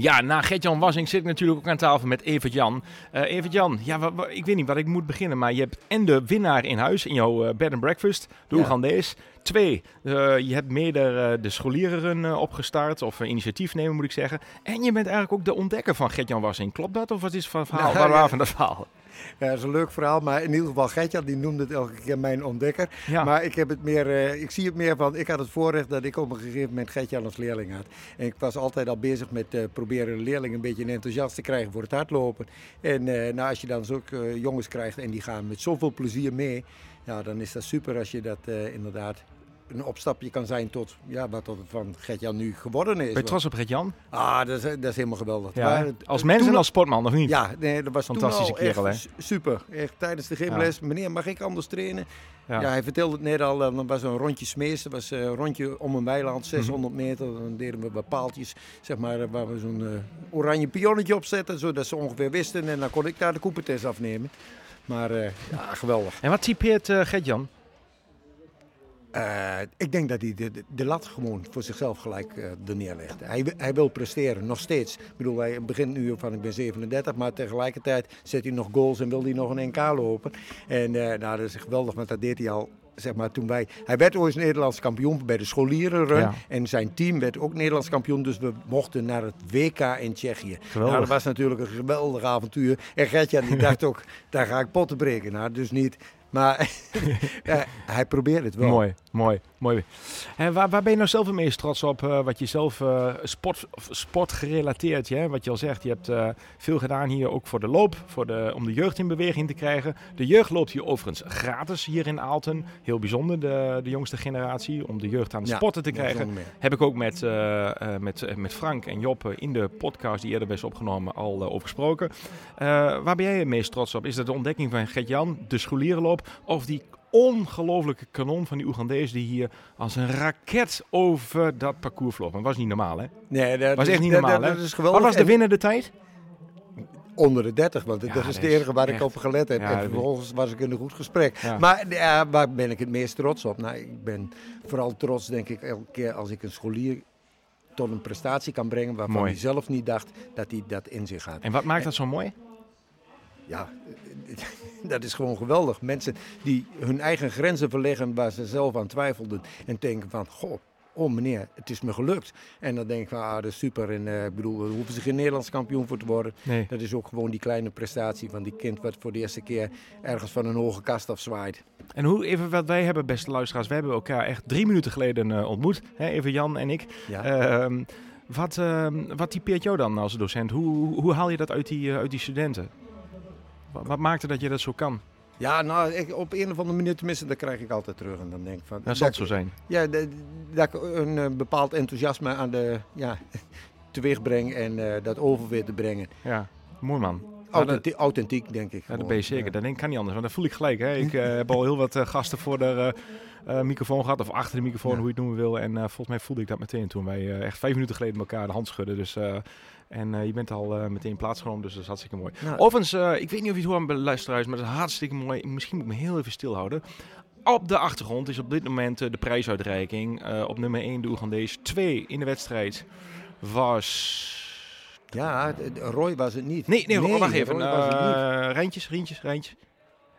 Ja, na Gert-Jan Wassing zit ik natuurlijk ook aan tafel met Evert-Jan. Eh Evert-Jan, ja, ik weet niet wat ik moet beginnen, maar je hebt en de winnaar in huis in jouw eh, bed and breakfast, de Ja. Oegandees. Twee, eh, je hebt mede eh, de scholierenrun eh, opgestart, of initiatief nemen moet ik zeggen. En je bent eigenlijk ook de ontdekker van Gert-Jan Wassing. Klopt dat, of wat is het verhaal? Nou, Waar ja. waar van dat verhaal? Ja, dat is een leuk verhaal, maar in ieder geval Gertjan, die noemde het elke keer mijn ontdekker. Ja, Maar ik, heb het meer, eh, ik zie het meer van, ik had het voorrecht dat ik op een gegeven moment Gertjan als leerling had. En ik was altijd al bezig met eh, proberen een leerling een beetje enthousiast te krijgen voor het hardlopen. En eh, nou, als je dan zulke jongens krijgt en die gaan met zoveel plezier mee, ja, dan is dat super als je dat inderdaad een opstapje kan zijn tot ja, wat van Gertjan nu geworden is. ben je trots op Gert-Jan? Ah, dat is, dat is helemaal geweldig. Ja, Maar als mens en als sportman, of niet? Ja, nee, dat was Fantastische toen al kerel, hè? su- super. Echt tijdens de gymles, meneer, mag ik anders trainen? Ja. Ja. hij vertelde het net al, eh, dan was een rondje smees. Dat was eh, een rondje om een weiland, 600 Mhm. meter. Dan deden we wat paaltjes, zeg maar, eh, waar we zo'n oranje pionnetje op zetten. Zodat ze ongeveer wisten. En dan kon ik daar de koepertest afnemen. Maar ja, geweldig. En wat typeert Gert-Jan? Eh, ik denk dat hij de, de, de lat gewoon voor zichzelf gelijk er neerlegt. Hij, hij wil presteren, nog steeds. Ik bedoel, hij begint nu van ik ben 37, maar tegelijkertijd zet hij nog goals en wil hij nog een NK lopen. En eh, nou, dat is geweldig, want dat deed hij al. Zeg maar, toen wij, hij werd ooit Nederlands kampioen bij de scholierenrun. Ja. En zijn team werd ook Nederlands kampioen. Dus we mochten naar het WK in Tsjechië. Nou, dat was natuurlijk een geweldig avontuur. En Gertjan die dacht ook, daar ga ik potten breken. Nou, dus niet. Maar hij probeert het wel. Mooi, mooi, mooi. En waar, waar ben je nou zelf het meest trots op? eh, wat je zelf eh, sport, sport gerelateerd, hè? wat je al zegt. Je hebt eh, veel gedaan hier ook voor de loop, voor de, om de jeugd in beweging te krijgen. De jeugd loopt hier overigens gratis hier in Aalten. Heel bijzonder, de, de jongste generatie, om de jeugd aan het Ja, sporten te krijgen. Heb ik ook met, met, met Frank en Joppe in de podcast die eerder is opgenomen al over gesproken. Waar ben jij het meest trots op? Is dat de ontdekking van Gert-Jan, de scholierenloop, of die ongelofelijke kanon van die Oegandees die hier als een raket over dat parcours vloog. Maar dat was niet normaal, hè? Nee, dat was is- echt niet normaal, dat, dat is Wat geweldig. was de En winnende tijd? Onder de 30, want dat is het enige waar ik op gelet heb. Ja, en vervolgens was ik in een goed gesprek. Ja. Maar ja, waar ben ik het meest trots op? Nou, ik ben vooral trots, denk ik, elke keer als ik een scholier tot een prestatie kan brengen waarvan hij zelf niet dacht dat hij dat in zich had. En wat maakt dat zo mooi? Ja, dat is gewoon geweldig. Mensen die hun eigen grenzen verleggen waar ze zelf aan twijfelden. En denken van, goh, oh meneer, het is me gelukt. En dan denk ik van, ah, dat is super. En eh, ik bedoel, er hoeven ze geen Nederlands kampioen voor te worden. Nee. Dat is ook gewoon die kleine prestatie van die kind wat voor de eerste keer ergens van een hoge kast afzwaait. En hoe, even wat wij hebben, beste luisteraars, we hebben elkaar echt drie minuten geleden eh, ontmoet. Hè, even Jan en ik. Ja. Ehm, wat, ehm, wat typeert jou dan als docent? Hoe, hoe, hoe haal je dat uit die, eh, uit die studenten? Wat, maakte dat je dat zo kan? Ja, nou, ik, op een of andere manier tenminste, dat krijg ik altijd terug. En dan denk ik van... Dat zal dat- het zo zijn. Ja, dat, dat ik een eh, bepaald enthousiasme aan de, ja, teweeg breng en eh, dat over weer te brengen. Ja, mooi man. Authentiek, authentiek denk ik. Ja, dat ben je zeker. Dat denk ik kan niet anders, want dat voel ik gelijk. Hè. Ik eh, heb al heel wat gasten voor de microfoon gehad, of achter de microfoon, Ja. hoe je het noemen wil. En volgens mij voelde ik dat meteen toen wij echt vijf minuten geleden elkaar de hand schudden. Dus, en eh, je bent al eh, meteen plaatsgenomen, dus dat is hartstikke mooi. Nou, Overigens, eh, ik weet niet of je het hoort aan de luisteraars, maar dat is hartstikke mooi. Misschien moet ik me heel even stilhouden. Op de achtergrond is op dit moment de prijsuitreiking. Op nummer 1 de Oegandees. 2 in de wedstrijd was... Ja, Roy was het niet. Nee, nee, wacht even. Roy was het niet. Rijntjes, Rientjes, Rijntjes.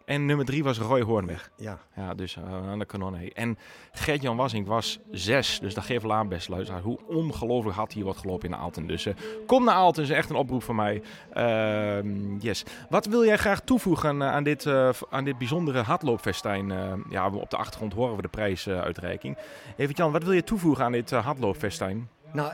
En nummer 3 was Roy Hoornweg. Ja, Ja, dus eh, aan de kanon. hey. En Gert-Jan Wassink was 6. Dus dat geeft wel aan, best luisteraar, hoe ongelooflijk hard hier wordt gelopen in Aalten. Dus eh, kom naar Aalten, is echt een oproep van mij. Ehm, yes. Wat wil jij graag toevoegen eh, aan, dit, aan dit bijzondere hardloopfestijn? Eh, ja, op de achtergrond horen we de prijsuitreiking. Even Jan, wat wil je toevoegen aan dit hardloopfestijn? nou,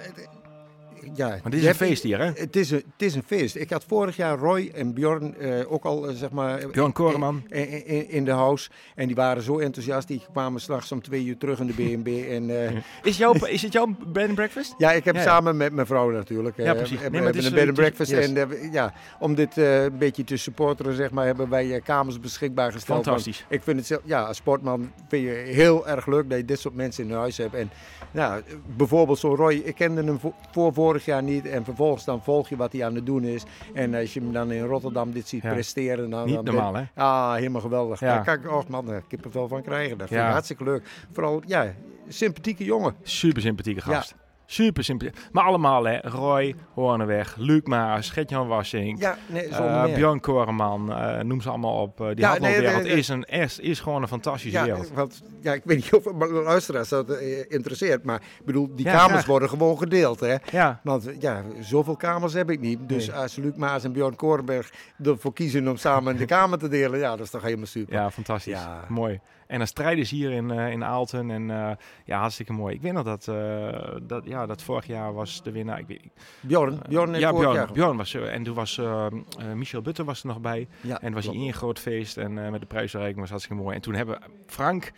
ja. Want dit is een hebt- feest hier, hè? Het is, een, het is een feest. Ik had vorig jaar Roy en Bjorn eh, ook al, eh, zeg maar... Bjorn Koreman. In, in, in de house. En die waren zo enthousiast. Die kwamen s'nachts om twee uur terug in de B&B. En eh, Is, jouw, is het jouw bed and breakfast? Ja, ik heb Ja, ja. samen met mijn vrouw natuurlijk. Ja, precies. We Nee, hebben maar het is, een bed and breakfast. yes. En ja, om dit een beetje te supporteren, zeg maar, hebben wij kamers beschikbaar gesteld. Want Fantastisch. Ik vind het zelf, ja, als sportman vind je heel erg leuk dat je dit soort mensen in huis hebt. En nou, bijvoorbeeld zo'n Roy, ik kende hem vo- voor vorig jaar niet. En vervolgens dan volg je wat hij aan het doen is. En als je hem dan in Rotterdam dit ziet Ja. presteren. Dan, Niet dan ben- normaal, hè? Ah, helemaal geweldig. Ja. Daar kan ik, oh man, daar kippenvel van krijgen. Dat vind ik hartstikke leuk. Vooral, ja, sympathieke jongen. Super sympathieke gast. Super sympathiek. Maar allemaal, hè? Roy Hoornweg, Luc Maas, Gert-Jan Wassink. Ja, nee, Eh. Björn Koreman, eh, noem ze allemaal op. Eh, die Ja, hardloopwereld nee, nee, is, een, is, is gewoon een fantastische Ja, wereld. want, ja, ik weet niet of luisteraars dat interesseert, maar ik bedoel, die kamers graag. worden gewoon gedeeld. Hè? Ja, Want ja, zoveel kamers heb ik niet. Dus als Luc Maas en Bjorn Korenberg ervoor kiezen om samen de kamer te delen, ja, dat is toch helemaal super. ja, fantastisch. Ja. Mooi. En dan strijden ze hier in, eh, in Aalten. En eh, ja, hartstikke mooi. Ik weet nog dat, eh, dat, ja, dat vorig jaar was de winnaar. Ik weet, Bjorn, Bjorn ja, jaar. Björn was er. En toen was Michel Butter was er nog bij. Ja, En was in een groot feest. En met de prijsverreiking was hartstikke mooi. En toen hebben Frank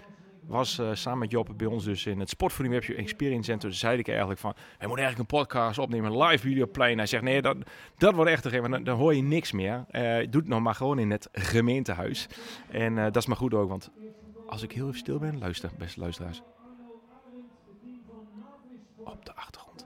was samen met Joppe bij ons dus in het Sportvoeding Webje Experience Center. Zei ik eigenlijk van, wij moeten eigenlijk een podcast opnemen, een live videoplein. Hij zegt, nee, dat, dat wordt echt te geven, dan, dan hoor je niks meer. Eh doe het nog maar gewoon in het gemeentehuis. En dat is maar goed ook, want als ik heel even stil ben, luister, beste luisteraars. Op de achtergrond.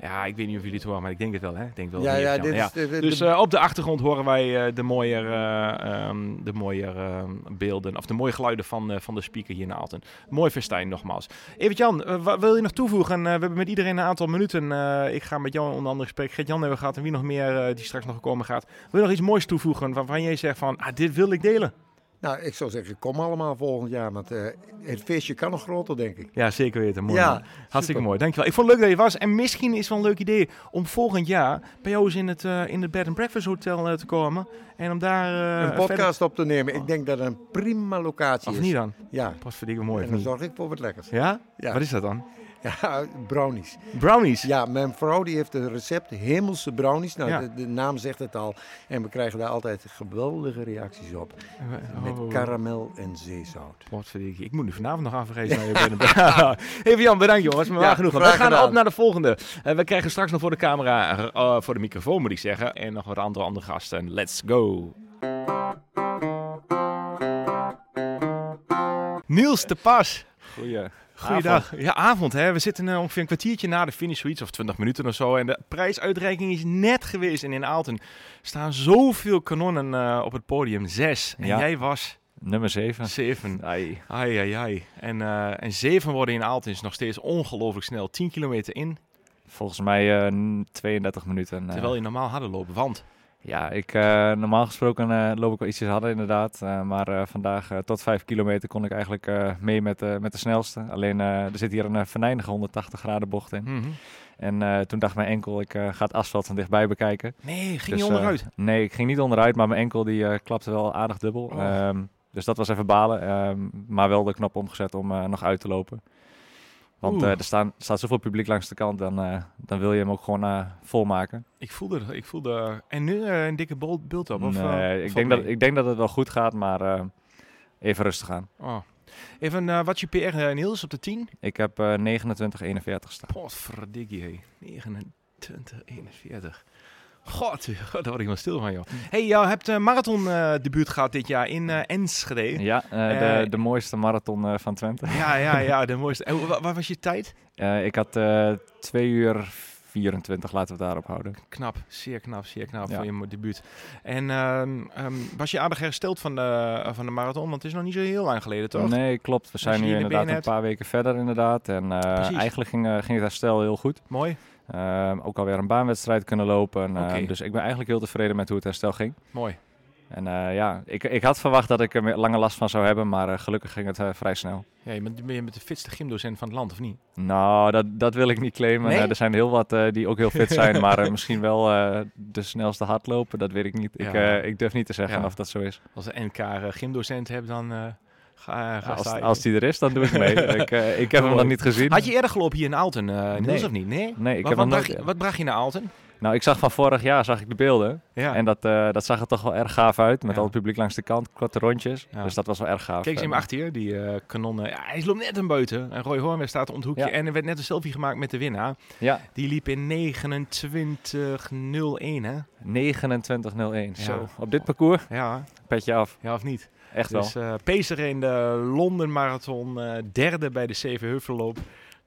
Ja, ik weet niet of jullie het horen, maar ik denk het wel, hè? Ik denk wel. Ja, ja, dit Ja. Dus eh, op de achtergrond horen wij eh, de mooie, eh, ehm, de mooie ehm, beelden, of de mooie geluiden van, van de speaker hier in Aalten. Mooi festijn nogmaals. Even Jan, wat wil je nog toevoegen? We hebben met iedereen een aantal minuten. Ik ga met jou onder andere gesprek. Gert-Jan hebben we gehad en wie nog meer die straks nog komen gaat. Wil je nog iets moois toevoegen waarvan jij zegt van, ah, dit wil ik delen? Nou, ik zou zeggen, kom allemaal volgend jaar, want eh, het feestje kan nog groter, denk ik. Ja, zeker weten. Mooi. Ja, man. Hartstikke super. mooi. Dankjewel. Ik vond het leuk dat je was. En misschien is het wel een leuk idee om volgend jaar bij jou eens in het, eh, in het Bed and Breakfast Hotel eh, te komen. En om daar... een podcast op te nemen. Ik denk dat het een prima locatie Of is. niet dan? Ja, Pas verdikken mooi. en of dan zorg ik voor wat lekkers. Ja? Ja. Wat is dat dan? Ja, brownies. Brownies. Ja, mijn vrouw die heeft een recept, hemelse brownies. Nou, Ja. de, de naam zegt het al. En we krijgen daar altijd geweldige reacties op. Met Oh, karamel en zeezout. Potverdikkie. Ik moet nu vanavond nog afreizen naar je Breakfast. Even Jan, bedankt jongens. Maar Ja, waar genoeg. We gaan gedaan. op naar de volgende. Eh, we krijgen straks nog voor de camera, eh, voor de microfoon moet ik zeggen. En nog wat andere, andere gasten. Let's go. Niels de Pas. Goeie. Goeiedag. Ja, avond hè. We zitten eh, ongeveer een kwartiertje na de finish, zoiets, of 20 minuten of zo. En de prijsuitreiking is net geweest. En in Aalten staan zoveel kanonnen eh, op het podium. Zes. En Ja. jij was Nummer 7. zeven. Ai. Ai, ai, ai. En, eh, en zeven worden in Aalten is nog steeds ongelooflijk snel. 10 kilometer in, Volgens mij eh, n- 32 minuten. terwijl je normaal harder loopt. Want, Ja, ik, eh, normaal gesproken eh, loop ik wel ietsjes harder inderdaad. Eh, maar vandaag tot 5 kilometer kon ik eigenlijk mee met, met de snelste. Alleen er zit hier een venijnige 180 graden bocht in. mhm. En toen dacht mijn enkel, ik ga het asfalt van dichtbij bekijken. nee, ging Dus, je eh, onderuit. nee, ik ging niet onderuit, maar mijn enkel die klapte wel aardig dubbel. Oh. Ehm, dus dat was even balen. ehm, maar wel de knop omgezet om nog uit te lopen. Want eh, er staan, staat zoveel publiek langs de kant, dan, eh, dan wil je hem ook gewoon eh, volmaken. Ik voelde, ik voelde... En nu een dikke beeld op? Of, ik, denk dat, ik denk dat het wel goed gaat, maar even rustig aan. Oh. Even, uh, wat je PR uh, Niels op de 10? Ik heb uh, 29-41 staan. Potverdikkie, 29-41. God, daar word ik wel stil van, joh. hey, jou hebt een marathon eh debuut gehad dit jaar in eh, Enschede. Ja, eh, Eh, de, de mooiste marathon eh, van Twente. Ja, ja, ja, de mooiste. En wa- wat was je tijd? Eh, ik had eh 2 uur 24, laten we het daarop houden. Knap, zeer knap, zeer knap Ja. voor je debuut. En ehm, ehm, was je aardig hersteld van de, van de marathon? Want het is nog niet zo heel lang geleden, toch? Nee, klopt. We zijn nu hier in de inderdaad een paar weken verder inderdaad. En eh, eigenlijk ging, eh, ging het herstel heel goed. Mooi, ook alweer een baanwedstrijd kunnen lopen. Ehm, dus ik ben eigenlijk heel tevreden met hoe het herstel ging. mooi. En eh, ja, ik, ik had verwacht dat ik er lange last van zou hebben, maar eh, gelukkig ging het eh, vrij snel. Ja, je bent, ben je met de fitste gymdocent van het land, of niet? Nou, dat, dat wil ik niet claimen. Nee? Eh, er zijn heel wat die ook heel fit zijn, maar misschien wel de snelste hardlopen, dat weet ik niet. Ik, Ja. ik durf niet te zeggen Ja. of dat zo is. Als een NK gymdocent hebt, dan ga, ga Als, als die er is, dan doe ik mee. ik, eh, ik heb hem nog niet gezien. Had je eerder gelopen hier in Aalten, eh Niels, Nee. of niet? Nee? Nee, ik wat, heb wat, hem bracht, je- wat bracht je naar Aalten? Nou, ik zag van vorig jaar zag ik de beelden. Ja. En dat, eh, dat zag er toch wel erg gaaf uit. Met Ja. al het publiek langs de kant, korte rondjes. Ja. Dus dat was wel erg gaaf. Kijk eens En, even achter hier, die kanonnen. Hij loopt net een buiten. En Roy Hornweg staat om het hoekje. En er werd net een selfie gemaakt met de winnaar. Ja, Die liep in 29.01, hè? 29.01. Ja. Zo, op dit parcours, Ja, petje af. ja of niet? Echt wel. Dus Pacer in de Londen Marathon, eh, derde bij de Zevenheuvelloop.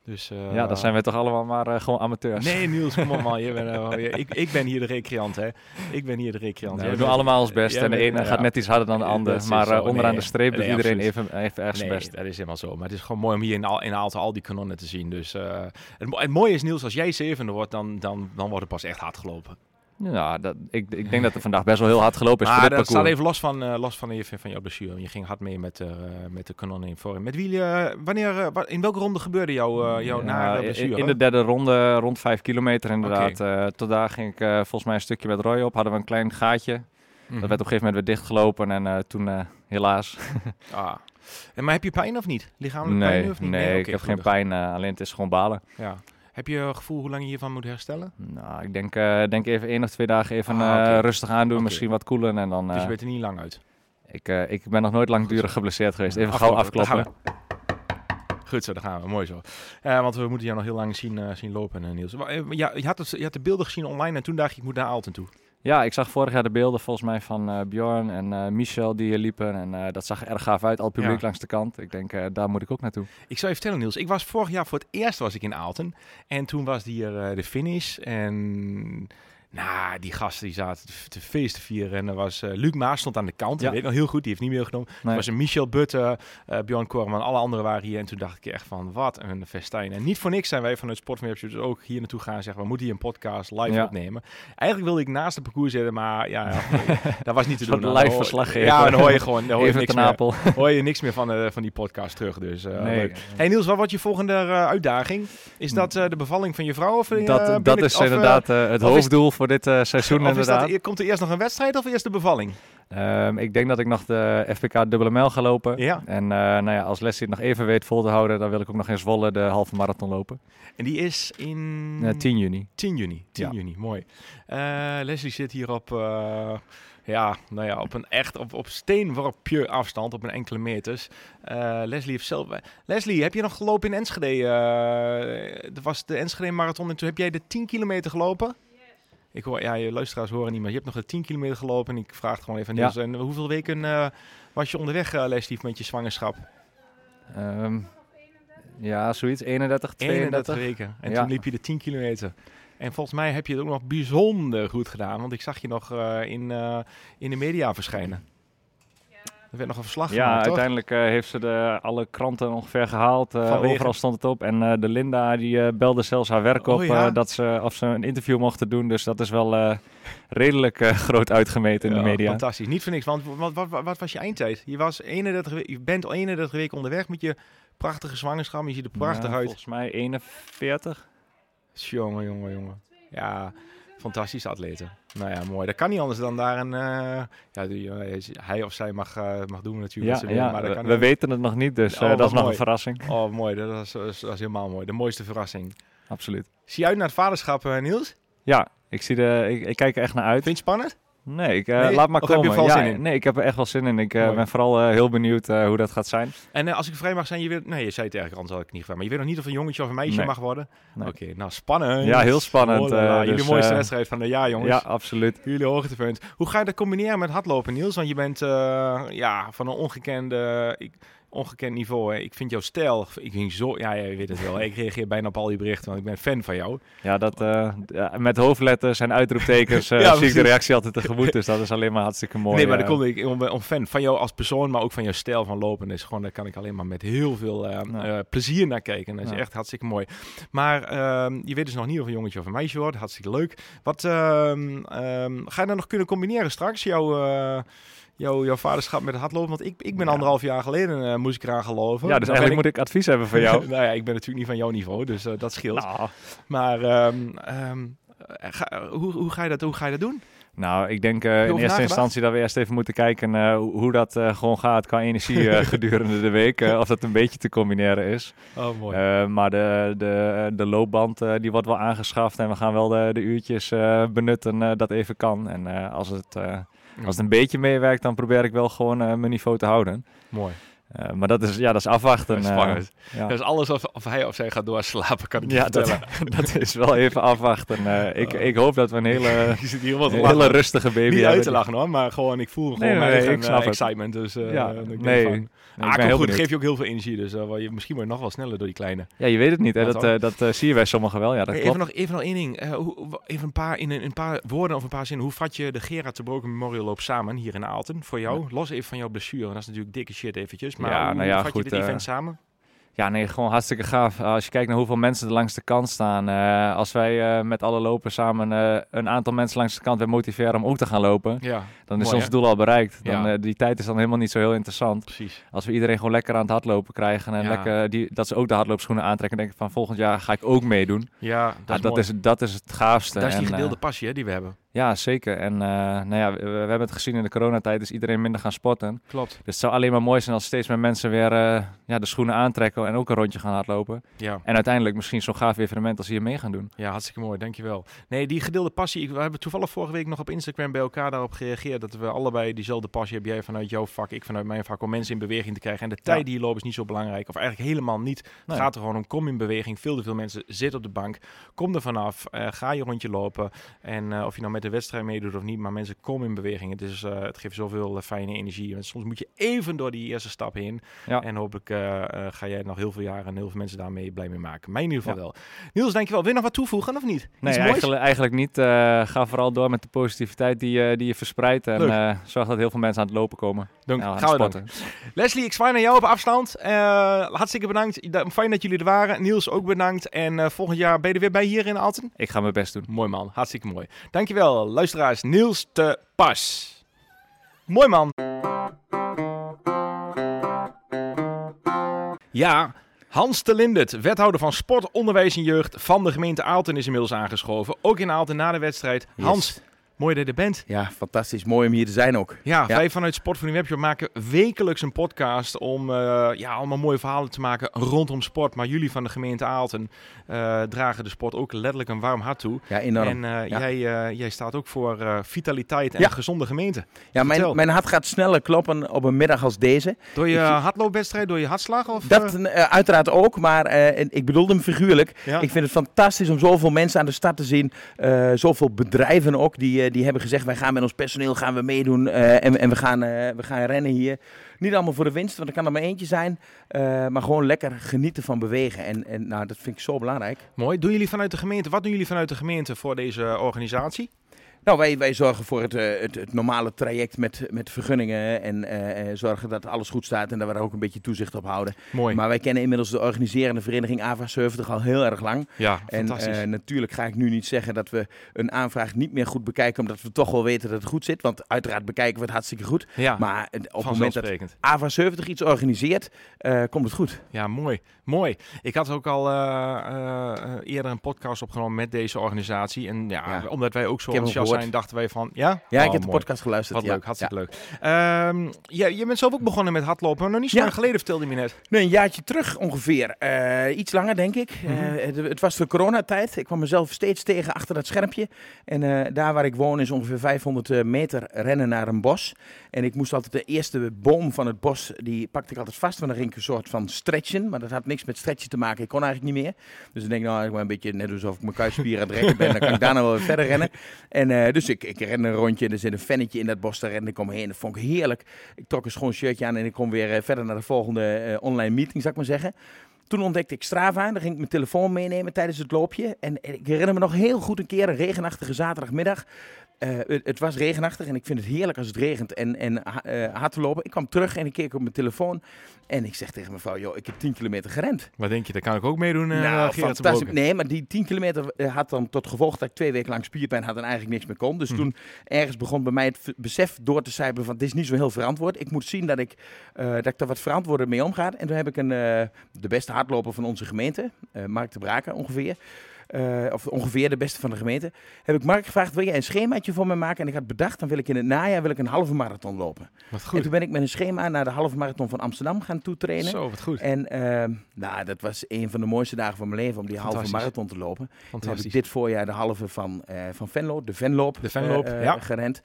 Dus, eh, ja, dan zijn we toch allemaal maar gewoon amateurs. Nee, Niels, kom op man. Je bent, ik, ik ben hier de recreant, hè. Ik ben hier de recreant. We doen allemaal ons best. En de ene ja. gaat net iets harder dan de ander. Maar zo. onderaan Nee, de streep doet nee, iedereen absoluut. even, even zijn Nee, best. dat is helemaal zo. Maar het is gewoon mooi om hier in, Al in Aalten al die kanonnen te zien. Dus het, het mooie is, Niels, als jij zevende wordt, dan, dan, dan wordt het pas echt hard gelopen. Ja, dat, ik, ik denk dat er vandaag best wel heel hard gelopen is maar voor dit dat staat even los van, eh, los van, je, van jouw blessure. Je ging hard mee met, eh, met de kanonnen in vorm. Met wie, eh, wanneer, wa- in welke ronde gebeurde jouw, Ja, nare blessure? in de derde ronde, rond vijf kilometer inderdaad. Eh, tot daar ging ik volgens mij een stukje met Roy op. Hadden we een klein gaatje. Mhm. Dat werd op een gegeven moment weer dichtgelopen. En toen helaas. Ah. En, maar heb je pijn of niet? Lichamelijk pijn nee, of niet? nee, ik heb geen pijn. alleen het is gewoon balen. Ja. Heb je een gevoel hoe lang je hiervan moet herstellen? Nou, ik denk, eh, denk even één of twee dagen even Ah, eh, rustig aandoen. Oké. Misschien wat koelen. En dan, dus eh, je bent er niet lang uit. ik, eh, ik ben nog nooit langdurig geblesseerd geweest. Even gauw Afkloppen. Goed zo, daar gaan we. Mooi zo. Eh, want we moeten jou nog heel lang zien, eh, zien lopen, eh, Niels. Eh, Ja, je, had het, je had de beelden gezien online en toen dacht je, ik moet naar Aalten toe. Ja, ik zag vorig jaar de beelden volgens mij van eh, Bjorn en eh, Michel die hier liepen. En eh, dat zag er erg gaaf uit. Al het publiek Ja. langs de kant. Ik denk, daar moet ik ook naartoe. Ik zou je vertellen, Niels. Ik was vorig jaar voor het eerst was ik in Aalten. En toen was hier de finish. En nou, die gasten die zaten te, feest te vieren. En er was eh, Luc Maas stond aan de kant. Ja. Ik weet nog heel goed, die heeft niet meer genomen. Er was een Michel Butte, eh Bjorn Korman, alle anderen waren hier. En toen dacht ik echt van, wat een festijn. En niet voor niks zijn wij vanuit Sportwebshop dus ook hier naartoe gaan en zeggen, we moeten hier een podcast live Ja. opnemen. Eigenlijk wilde ik naast het parcours zitten, maar ja, ja dat was niet te Een doen. live Dan hoor- verslag geven. Ja, dan hoor je gewoon, dan hoor je niks meer, hoor je niks meer van, eh, van die podcast terug. Dus Nee. leuk. Hey Niels, wat wordt je volgende uitdaging? Is dat de bevalling van je vrouw? Of, Dat, dat is of, inderdaad het hoofddoel voor dit eh, seizoen of inderdaad. dat, komt er eerst nog een wedstrijd of eerst de bevalling? Ehm, ik denk dat ik nog de FPK dubbele mijl ga lopen. Ja. En eh, nou ja, als Leslie het nog even weet vol te houden, dan wil ik ook nog in Zwolle de halve marathon lopen. En die is in Eh, 10 juni. 10 juni. 10 Ja. juni, mooi. Eh, Leslie zit hier op, eh, ja, nou ja, op een echt, op, op steenworpje afstand, op een enkele meters. Eh, Leslie heeft zelf... Leslie, heb je nog gelopen in Enschede? Eh dat was de Enschede Marathon en toen heb jij de 10 kilometer gelopen? Ik hoor, ja, je luisteraars horen niet, maar je hebt nog de 10 kilometer gelopen. En ik vraag het gewoon even aan Ja. Niels. En hoeveel weken eh, was je onderweg, eh, Leslie, met je zwangerschap? Ehm, ja, zoiets. 31, 31 32. weken. En Ja. toen liep je de 10 kilometer. En volgens mij heb je het ook nog bijzonder goed gedaan. Want ik zag je nog eh, in, eh, in de media verschijnen. Er werd nog een verslag Ja, gemaakt, toch? uiteindelijk eh, heeft ze de, alle kranten ongeveer gehaald. Eh, Vanwege? overal stond het op. En eh, de Linda die belde zelfs haar werk Oh, op ja? dat ze, of ze een interview mochten doen. Dus dat is wel redelijk groot uitgemeten in Ja, de media. Fantastisch. Niet voor niks. Want wat, wat, wat, wat was je eindtijd? Je, was 31, we- je bent al 31 weken onderweg met je prachtige zwangerschap. Je ziet er prachtig Ja, uit. Volgens mij 41. Jongen, jongen, jongen. Ja, fantastische atleten. Nou ja, mooi. Dat kan niet anders dan daar een... eh, ja, die, eh, hij of zij mag, eh, mag doen natuurlijk Ja, ja maar dat we, kan we weten het nog niet, dus Oh, dat is nog een verrassing. Oh, mooi. Dat is, dat is, dat is helemaal mooi. De mooiste verrassing. Absoluut. Zie je uit naar het vaderschap, Niels? Ja, ik, zie de, ik, ik kijk er echt naar uit. Vind je het spannend? Nee, ik, eh, Nee? laat maar komen. er ja, in? Nee, ik heb er echt wel zin in. Ik eh, ben vooral eh, heel benieuwd hoe dat gaat zijn. En als ik vrij mag zijn, je weet... Nee, je zei het eigenlijk, anders had ik niet gevraagd. Maar je weet nog niet of een jongetje of een meisje Nee. mag worden? Nee. Oké, nou spannend. Ja, heel spannend, eh, Jullie dus, mooiste wedstrijd van de jaar, jongens. Ja, absoluut. Jullie hoogtepunt. Hoe ga je dat combineren met hardlopen, Niels? Want je bent ja, van een ongekende, ik, ongekend niveau. Hè. Ik vind jouw stijl, ik vind zo, ja, je weet het wel. ik reageer bijna op al je berichten, want ik ben fan van jou. Ja, dat, eh, met hoofdletters en uitroeptekens eh, Ja, zie ik de reactie altijd tegemoet. Dus dat is alleen maar hartstikke mooi. nee, maar eh. dan kom ik een fan van jou als persoon, maar ook van jouw stijl van lopen. Dus gewoon, daar kan ik alleen maar met heel veel Ja. plezier naar kijken. Dat is Ja. echt hartstikke mooi. Maar ehm, je weet dus nog niet of een jongetje of een meisje wordt. Hartstikke leuk. Wat ehm, ehm, ga je dan nog kunnen combineren straks? Jouw, eh, jouw, vaderschap met het hardlopen? Want ik, ik ben Ja. anderhalf jaar geleden eh, moest ik eraan geloven. Ja, dus eigenlijk moet ik advies hebben voor jou. nou ja, ik ben natuurlijk niet van jouw niveau, dus eh, dat scheelt. nou, Maar ehm, ehm, eh, ga- hoe, hoe, ga je dat, hoe ga je dat doen? nou, ik denk in eerste nagedacht? instantie dat we eerst even moeten kijken hoe, dat gewoon gaat qua energie gedurende de week. of dat een beetje te combineren is. Oh, mooi. Maar de, de, de loopband die wordt wel aangeschaft en we gaan wel de, de uurtjes benutten dat even kan. En als, het, als het een beetje meewerkt, dan probeer ik wel gewoon eh, mijn niveau te houden. mooi. Eh, maar dat is, ja, dat is afwachten. eh, Spannend. ja. Dus alles of, of hij of zij gaat doorslapen, kan ik Ja, dat, vertellen. dat is wel even afwachten. Eh, ik, ik hoop dat we een hele, Je zit hier wat een hele rustige baby Niet hebben. uit te lachen hoor, maar gewoon ik voel gewoon Nee, nee, ik snap excitement. Dus eh, Ja, ik denk nee. van, Nee, ah, ik ben kom heel goed, geef je ook heel veel energie. Dus je, misschien word je nog wel sneller door die kleine. Ja, je weet het niet. Hè? Dat, eh, dat zie je bij sommigen wel. Ja, dat klopt. even, nog, even nog één ding. Eh, hoe, hoe- even een paar, in een, een paar woorden of een paar zinnen. Hoe vat je de Gerard de Broken Memorial Loop samen hier in Aalten voor jou? Los even van jouw blessure. Dat is natuurlijk dikke shit eventjes. Maar Ja, hoe, nou ja, vat goed, je dit event eh, samen? Ja, nee, gewoon hartstikke gaaf. Als je kijkt naar hoeveel mensen er langs de kant staan. eh, als wij eh, met alle lopers samen eh, een aantal mensen langs de kant weer motiveren om ook te gaan lopen. Ja, Dan is ons hè? doel al bereikt. Dan, Ja. eh, die tijd is dan helemaal niet zo heel interessant. precies. Als we iedereen gewoon lekker aan het hardlopen krijgen. En Ja. lekker die, dat ze ook de hardloopschoenen aantrekken. En denken van volgend jaar ga ik ook meedoen. Ja, dat, is, dat, is, dat is het gaafste. dat is die eh, gedeelde passie hè, die we hebben. Ja, zeker. En eh, nou ja, we, we hebben het gezien in de coronatijd is iedereen minder gaan sporten. Klopt. Dus het zou alleen maar mooi zijn als steeds meer mensen weer eh, ja, de schoenen aantrekken en ook een rondje gaan hardlopen. Ja. En uiteindelijk misschien zo'n gaaf evenement als hier mee gaan doen. Ja, hartstikke mooi, dankjewel. Nee, die gedeelde passie, we hebben toevallig vorige week nog op Instagram bij elkaar daarop gereageerd, dat we allebei diezelfde passie hebben. Jij vanuit jouw vak, ik vanuit mijn vak, om mensen in beweging te krijgen. En de tijd die je loopt is niet zo belangrijk, of eigenlijk helemaal niet. Het Nee. gaat er gewoon om, kom in beweging. Veel te veel mensen zitten op de bank. Kom er vanaf, eh, ga je rondje lopen. En of je nou met de wedstrijd meedoet of niet, maar mensen, kom in beweging. Het, is, eh, het geeft zoveel eh, fijne energie. En soms moet je even door die eerste stap heen. Ja. En hopelijk eh, ga jij nog heel veel jaren en heel veel mensen daarmee blij mee maken. Mij in ieder geval wel. Niels, dankjewel. Wil je nog wat toevoegen of niet? Iets Nee, moois? eigenlijk, eigenlijk niet. Ga vooral door met de positiviteit die, je die je verspreidt. En zorg dat heel veel mensen aan het lopen komen. Dank, aan gaan we. Leslie, ik zwaai naar jou op afstand. Hartstikke bedankt. Da- Fijn dat jullie er waren. Niels ook bedankt. En volgend jaar ben je er weer bij hier in Alten. Ik ga mijn best doen. Mooi man, hartstikke mooi. Dankjewel, luisteraars. Niels te pas. Mooi man. Ja, Hans de Lindert, wethouder van Sport, Onderwijs en Jeugd van de gemeente Aalten, is inmiddels aangeschoven. Ook in Aalten na de wedstrijd. Yes. Hans, mooi dat je er bent. Ja, fantastisch. Mooi om hier te zijn ook. Ja, Ja. wij vanuit Sportvoeding Webshop maken wekelijks een podcast om eh, ja, allemaal mooie verhalen te maken rondom sport. Maar jullie van de gemeente Aalten eh, dragen de sport ook letterlijk een warm hart toe. Ja, enorm. En eh, Ja. jij, jij staat ook voor vitaliteit en Ja. een gezonde gemeente. ja, mijn, mijn hart gaat sneller kloppen op een middag als deze. Door je hardloopwedstrijd, door je hartslag? Of, Dat uiteraard ook, maar ik bedoelde hem figuurlijk. Ik vind het fantastisch om zoveel mensen aan de start te zien. zoveel bedrijven ook die, die, eh, die hebben gezegd, wij gaan met ons personeel gaan we meedoen eh, en, en we, gaan, eh, we gaan rennen hier. Niet allemaal voor de winst, want er kan er maar eentje zijn. maar gewoon lekker genieten van bewegen. En, en nou, dat vind ik zo belangrijk. Mooi. Doen jullie vanuit de gemeente, wat doen jullie vanuit de gemeente voor deze organisatie? Nou, wij, wij zorgen voor het, eh, het, het normale traject met, met vergunningen en eh, eh, zorgen dat alles goed staat en dat we daar ook een beetje toezicht op houden. Mooi. Maar wij kennen inmiddels de organiserende vereniging AVA 70 al heel erg lang. ja, En natuurlijk ga ik nu niet zeggen dat we een aanvraag niet meer goed bekijken, omdat we toch wel weten dat het goed zit. Want uiteraard bekijken we het hartstikke goed. ja, Maar op het moment dat. AVA 70 iets organiseert, komt het goed. Ja, mooi. Mooi. Ik had ook al eerder een podcast opgenomen met deze organisatie. En ja, Ja. omdat wij ook zo enthousiast. Zijn, dachten wij van, ja? Ja, Oh, ik heb de podcast geluisterd. Wat ja. leuk, hartstikke leuk. Ehm, ja, je bent zelf ook begonnen met hardlopen, maar nog niet zo lang geleden vertelde je me net. Nee, een jaartje terug ongeveer. Eh, iets langer, denk ik. Mhm. Eh, het, het was de coronatijd. Ik kwam mezelf steeds tegen achter dat schermpje. En eh, daar waar ik woon is ongeveer 500 eh, meter rennen naar een bos. En ik moest altijd de eerste boom van het bos, die pakte ik altijd vast. Want dan ging ik een soort van stretchen. Maar dat had niks met stretchen te maken. Ik kon eigenlijk niet meer. Dus ik denk, nou, ik ben een beetje net alsof ik mijn kuitspieren aan het rekken ben. Dan kan ik daarna wel weer verder rennen. En eh, dus ik, ik ren een rondje. Er zit een vennetje in dat bos te rennen. Ik kom heen. Dat vond ik heerlijk. Ik trok een schoon shirtje aan en ik kon weer eh, verder naar de volgende eh, online meeting, zou ik maar zeggen. Toen ontdekte ik Strava. Dan ging ik mijn telefoon meenemen tijdens het loopje. En ik herinner me nog heel goed een keer, een regenachtige zaterdagmiddag. Eh, het, het was regenachtig en ik vind het heerlijk als het regent en, en eh, hard te lopen. Ik kwam terug en ik keek op mijn telefoon. En ik zeg tegen mijn vrouw, joh, ik heb 10 kilometer gerend. Wat denk je, daar kan ik ook meedoen, uh, nou, fantastisch. Nee, maar die 10 kilometer had dan tot gevolg dat ik twee weken lang spierpijn had en eigenlijk niks meer kon. Dus Mhm. toen ergens begon bij mij het besef door te van, dit is niet zo heel verantwoord. Ik moet zien dat ik, dat ik er wat verantwoorder mee omga. En toen heb ik een, de beste hardloper van onze gemeente, Mark de Braken ongeveer, eh, of ongeveer de beste van de gemeente, heb ik Mark gevraagd, wil jij een schemaatje voor me maken? En ik had bedacht, dan wil ik in het najaar wil ik een halve marathon lopen. Wat En goed. toen ben ik met een schema naar de halve marathon van Amsterdam gaan toetrainen. Zo, wat goed. En ehm, nou, dat was een van de mooiste dagen van mijn leven om die halve Fantastisch. marathon te lopen. Toen heb ik Fantastisch. dit voorjaar de halve van, eh, van Venlo, de Venloop, De Venloop, eh, ja. gerend.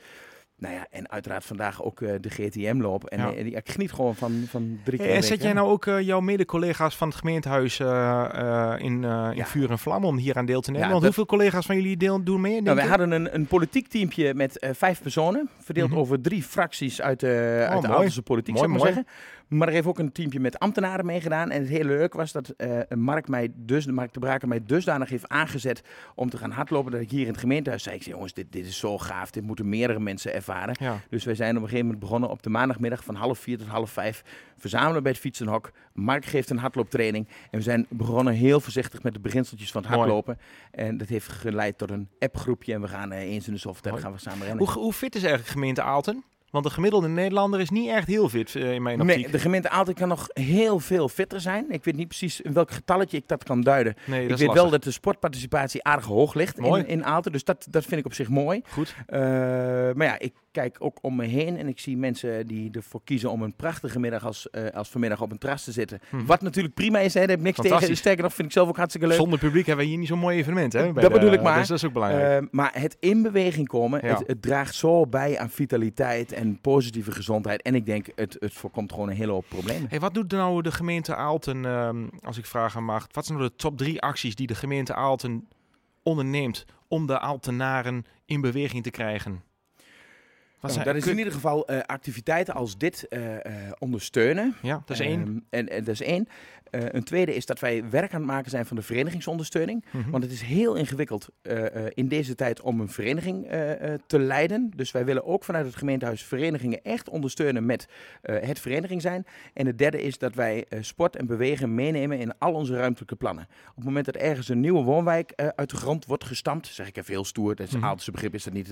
Nou ja, en uiteraard vandaag ook eh, de GTM-loop. En Ja. eh, die- ik geniet gewoon van, van drie keer Hey, en zet jij nou ook eh, jouw mede-collega's van het gemeentehuis eh, eh, in, in Ja. vuur en vlam om hier aan deel te nemen? Ja, Want dat- hoeveel collega's van jullie deel, doen mee? Nou, wij hadden een, een politiek teampje met vijf personen, verdeeld Mhm. over drie fracties uit, de uit de. Aaltense politiek, Mooi, zou ik maar mooi. zeggen. Maar er heeft ook een teampje met ambtenaren meegedaan. En het hele leuk was dat eh Mark, mij dus, Mark de Braker mij dusdanig heeft aangezet om te gaan hardlopen. Dat ik hier in het gemeentehuis zei, ik zei, jongens, dit, dit is zo gaaf. Dit moeten meerdere mensen ervaren. Ja. Dus wij zijn op een gegeven moment begonnen op de maandagmiddag van half vier tot half vijf. Verzamelen bij het fietsenhok. Mark geeft een hardlooptraining. En we zijn begonnen heel voorzichtig met de beginseltjes van het Mooi. hardlopen. En dat heeft geleid tot een appgroepje. En we gaan eh, eens in de Mooi. gaan we samen rennen. Hoe, hoe fit is eigenlijk gemeente Aalten? Want de gemiddelde Nederlander is niet echt heel fit eh, in mijn optiek. Nee, de gemeente Aalten kan nog heel veel fitter zijn. Ik weet niet precies in welk getalletje ik dat kan duiden. Nee, ik weet wel dat de sportparticipatie aardig hoog ligt Mooi. in, in Aalten. Dus dat, dat vind ik op zich mooi. Goed. Eh, maar ja, ik kijk ook om me heen en ik zie mensen die ervoor kiezen om een prachtige middag als, eh, als vanmiddag op een terras te zitten. Mhm. Wat natuurlijk prima is, hè, daar heb ik niks tegen. Sterker nog, vind ik zelf ook hartstikke leuk. Zonder publiek hebben we hier niet zo'n mooi evenement. Hè, Dat de- bedoel ik maar. Dus dat is ook belangrijk. Eh, maar het in beweging komen, Ja. het, het draagt zo bij aan vitaliteit en positieve gezondheid. En ik denk, het, het voorkomt gewoon een hele hoop problemen. Hey, wat doet nou de gemeente Aalten, ehm, als ik vragen mag, wat zijn nou de top drie acties die de gemeente Aalten onderneemt om de Aaltenaren in beweging te krijgen? Wat zijn- dat is kun- in ieder geval eh, activiteiten als dit eh, eh, ondersteunen. Ja, dat is één. Ehm, en, en dat is één. Een tweede is dat wij werk aan het maken zijn van de verenigingsondersteuning. Mhm. Want het is heel ingewikkeld in deze tijd om een vereniging te leiden. Dus wij willen ook vanuit het gemeentehuis verenigingen echt ondersteunen met het vereniging zijn. En het derde is dat wij sport en bewegen meenemen in al onze ruimtelijke plannen. Op het moment dat ergens een nieuwe woonwijk uit de grond wordt gestampt, zeg ik even heel stoer, dat is een Aaltense begrip, is dat niet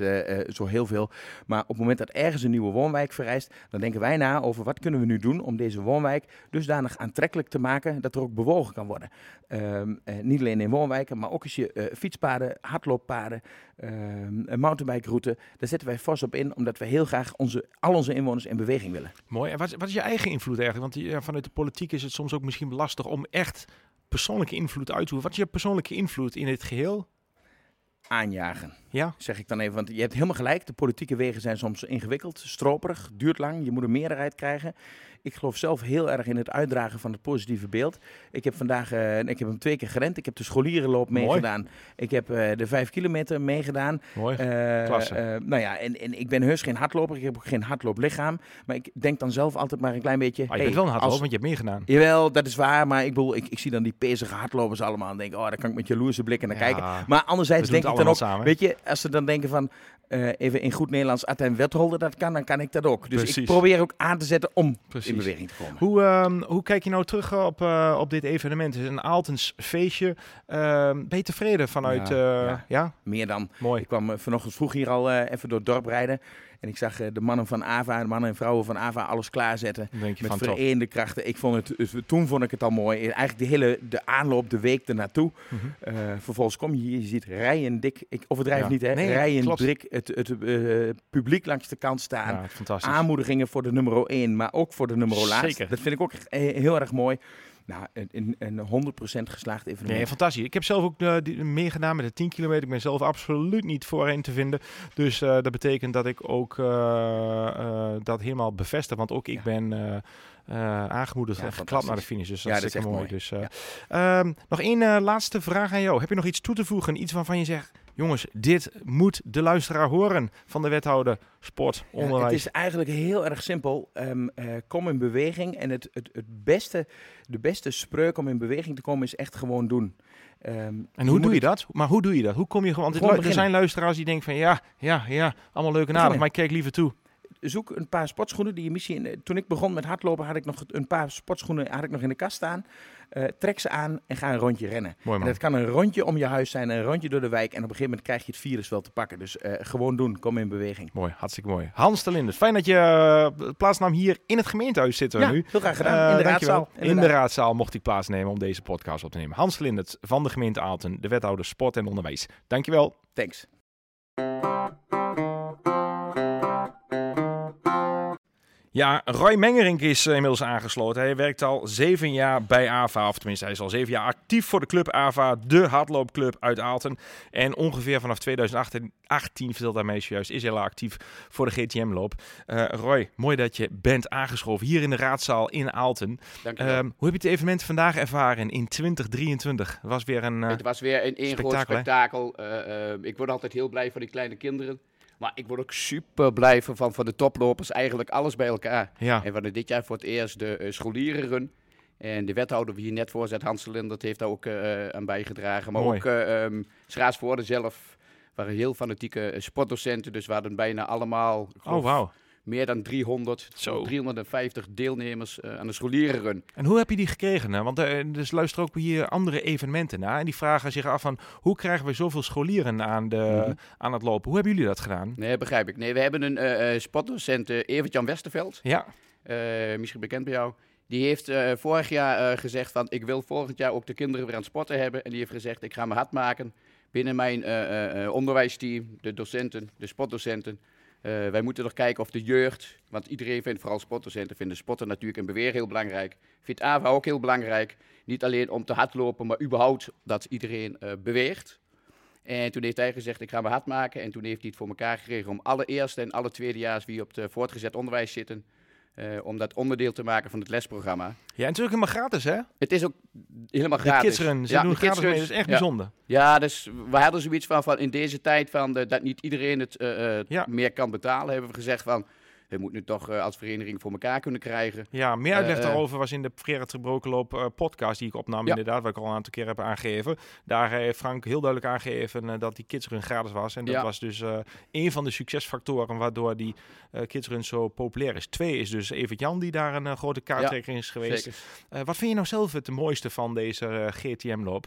zo heel veel. Maar op het moment dat ergens een nieuwe woonwijk vereist, dan denken wij na over wat kunnen we nu doen om deze woonwijk dusdanig aantrekkelijk te maken dat er ook bewogen kan worden. Ehm, eh, niet alleen in woonwijken, maar ook als je eh, fietspaden, hardlooppaden, ehm, een mountainbikeroute, daar zetten wij fors op in, omdat we heel graag onze, al onze inwoners in beweging willen. Mooi. En wat, wat is je eigen invloed eigenlijk? Want ja, vanuit de politiek is het soms ook misschien lastig om echt persoonlijke invloed uit te oefenen. Wat is je persoonlijke invloed in het geheel? Aanjagen, Ja, zeg ik dan even. Want je hebt helemaal gelijk, de politieke wegen zijn soms ingewikkeld, stroperig, duurt lang, je moet een meerderheid krijgen. Ik geloof zelf heel erg in het uitdragen van het positieve beeld. Ik heb vandaag eh, ik heb hem twee keer gerend. Ik heb de scholierenloop Mooi. meegedaan. Ik heb eh, de vijf kilometer meegedaan. Mooi. Eh, Klasse. nou ja, en, en ik ben heus geen hardloper. Ik heb ook geen hardlooplichaam. Maar ik denk dan zelf altijd maar een klein beetje... Maar je hey, bent wel een hardloper, als- want je hebt meegedaan. Jawel, dat is waar. Maar ik bedoel, ik, ik zie dan die pezige hardlopers allemaal en denk, oh, daar kan ik met jaloerse blikken naar Ja, kijken. Maar anderzijds denk ik dan ook, samen. weet je, als ze dan denken van, eh, even in goed Nederlands, Atijn Wetholder dat kan, dan kan ik dat ook. Dus Precies. ik probeer ook aan te zetten om Precies. in beweging te komen. Hoe, ehm, hoe kijk je nou terug op, eh, op dit evenement? Het is een Altens feestje. Ehm, ben je tevreden vanuit... Ja, eh, ja. ja? Meer dan. Mooi. Ik kwam eh, vanochtend vroeg hier al eh, even door het dorp rijden. En ik zag eh, de mannen van AVA, de mannen en vrouwen van AVA, alles klaarzetten. Denk je Met vereende krachten. Ik vond het, toen vond ik het al mooi. Eigenlijk de hele de aanloop, de week ernaartoe. Mhm. Eh, vervolgens kom je hier, je ziet rijen dik. Ik overdrijf Ja. niet, hè? Nee, rijen dik. Het, het eh, publiek langs de kant staan. Ja, fantastisch. Aanmoedigingen voor de nummer 1, maar ook voor de nummer laatst. Zeker. Dat vind ik ook heel erg mooi. Nou, een, een, een 100% geslaagd evenement. Nee, fantastisch. Ik heb zelf ook eh, die- meegedaan met de 10 kilometer. Ik ben zelf absoluut niet voorheen te vinden. Dus eh, dat betekent dat ik ook eh, eh, dat helemaal bevestig. Want ook ik Ja. ben eh, eh, aangemoedigd Ja, en geklapt naar de finish. Dus dat Ja, is dat is echt mooi. mooi. Dus, eh, ehm, nog één eh, laatste vraag aan jou. Heb je nog iets toe te voegen? Iets waarvan je zegt... Jongens, dit moet de luisteraar horen van de wethouder sport, Ja, onderwijs. het is eigenlijk heel erg simpel. Ehm, eh, kom in beweging. En het, het, het beste, de beste spreuk om in beweging te komen is echt gewoon doen. Ehm, En hoe doe je dat? Maar hoe doe je dat? Hoe kom je gewoon... Want Gewoon er zijn luisteraars die denken van... Ja, ja, ja, allemaal leuk en aardig. Beginnen. Maar ik kijk liever toe. Zoek een paar sportschoenen die je misschien... Toen ik begon met hardlopen had ik nog een paar sportschoenen had ik nog in de kast staan. Eh, trek ze aan en ga een rondje rennen. Mooi man. dat kan een rondje om je huis zijn, een rondje door de wijk. En op een gegeven moment krijg je het virus wel te pakken. Dus eh, gewoon doen, kom in beweging. Mooi, hartstikke mooi. Hans de Linders, fijn dat je eh, plaatsnam hier in het gemeentehuis zitten we Ja, nu. heel graag gedaan. In de raadzaal. In de raadzaal mocht ik plaatsnemen om deze podcast op te nemen. Hans de Linders van de gemeente Aalten, de wethouder sport en onderwijs. Dankjewel. Thanks. Ja, Roy Mengerink is eh, inmiddels aangesloten. Hij werkt al zeven jaar bij AVA, of tenminste hij is al zeven jaar actief voor de club AVA, de hardloopclub uit Aalten. En ongeveer vanaf 2018, 18, vertelt hij mij juist, is hij al actief voor de GTM-loop. Eh, Roy, mooi dat je bent aangeschoven hier in de raadzaal in Aalten. Dank je wel. Ehm, hoe heb je het evenement vandaag ervaren in 2023? Het was weer een... eh, het was weer een één groot spektakel, hè? spektakel. Eh, eh, ik word altijd heel blij van die kleine kinderen. Maar ik word ook super blij van, van, de toplopers. Eigenlijk alles bij elkaar. ja, En we hadden dit jaar voor het eerst de uh, scholierenrun. En de wethouder die hier net voor zat, Hans Lindert, heeft daar ook eh, aan bijgedragen. Maar Mooi. ook uh, um, Schaatsvoorde zelf waren heel fanatieke sportdocenten. Dus we hadden bijna allemaal oh wauw. Meer dan 300, Zo. 350 deelnemers uh, aan de scholierenrun. En hoe heb je die gekregen? Hè? Want er dus luisteren ook hier andere evenementen naar. En die vragen zich af van hoe krijgen we zoveel scholieren aan, de, Mhm. aan het lopen? Hoe hebben jullie dat gedaan? Nee, begrijp ik. Nee, we hebben een uh, sportdocent, uh, Evert-Jan Westerveld. Ja. Uh, misschien bekend bij jou. Die heeft uh, vorig jaar uh, gezegd van ik wil volgend jaar ook de kinderen weer aan het sporten hebben. En die heeft gezegd ik ga me hard maken binnen mijn uh, onderwijsteam, de docenten, de sportdocenten. Uh, wij moeten nog kijken of de jeugd, want iedereen vindt, vooral sportdocenten, vinden sporten natuurlijk en bewegen heel belangrijk. Vindt AVA ook heel belangrijk. Niet alleen om te hardlopen, maar überhaupt dat iedereen uh, beweegt. En toen heeft hij gezegd, ik ga me hard maken. En toen heeft hij het voor elkaar gekregen om alle eerste en alle tweedejaars die op het voortgezet onderwijs zitten, uh, om dat onderdeel te maken van het lesprogramma. Ja, en natuurlijk helemaal gratis, hè? Het is ook helemaal De gratis. kidsrun, ze ja, doen gratis mee, dat is echt ja. bijzonder. Ja, dus we hadden zoiets van, van in deze tijd van de, dat niet iedereen het uh, Ja. meer kan betalen, hebben we gezegd van, we moeten nu toch uh, als vereniging voor elkaar kunnen krijgen. Ja, meer uitleg Eh, eh. daarover was in de Gerard Gebrokenloop podcast die ik opnam, Ja. inderdaad, waar ik al een aantal keer heb aangegeven. Daar heeft Frank heel duidelijk aangegeven dat die kidsrun gratis was. En dat Ja. was dus een van de succesfactoren waardoor die kidsrun zo populair is. Twee is dus Evert Jan, die daar een grote kaarttrekker is geweest. Wat vind je nou zelf het mooiste van deze GTM-loop?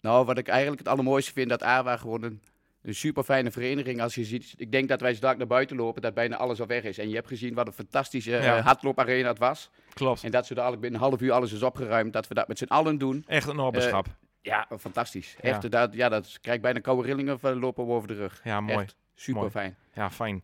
Nou, wat ik eigenlijk het allermooiste vind, dat AWA gewoon een, een super fijne vereniging. Als je ziet, ik denk dat wij straks naar buiten lopen, dat bijna alles al weg is. En je hebt gezien wat een fantastische Ja. ja. hardlooparena het was. Klopt. En dat ze dadelijk binnen een half uur alles is opgeruimd, dat we dat met z'n allen doen. Echt een opperschap. Ja, fantastisch. Ja. Echt, dat, ja, dat krijg ik bijna koude rillingen van lopen we over de rug. ja, mooi. Echt super Mooi. fijn. Ja, fijn.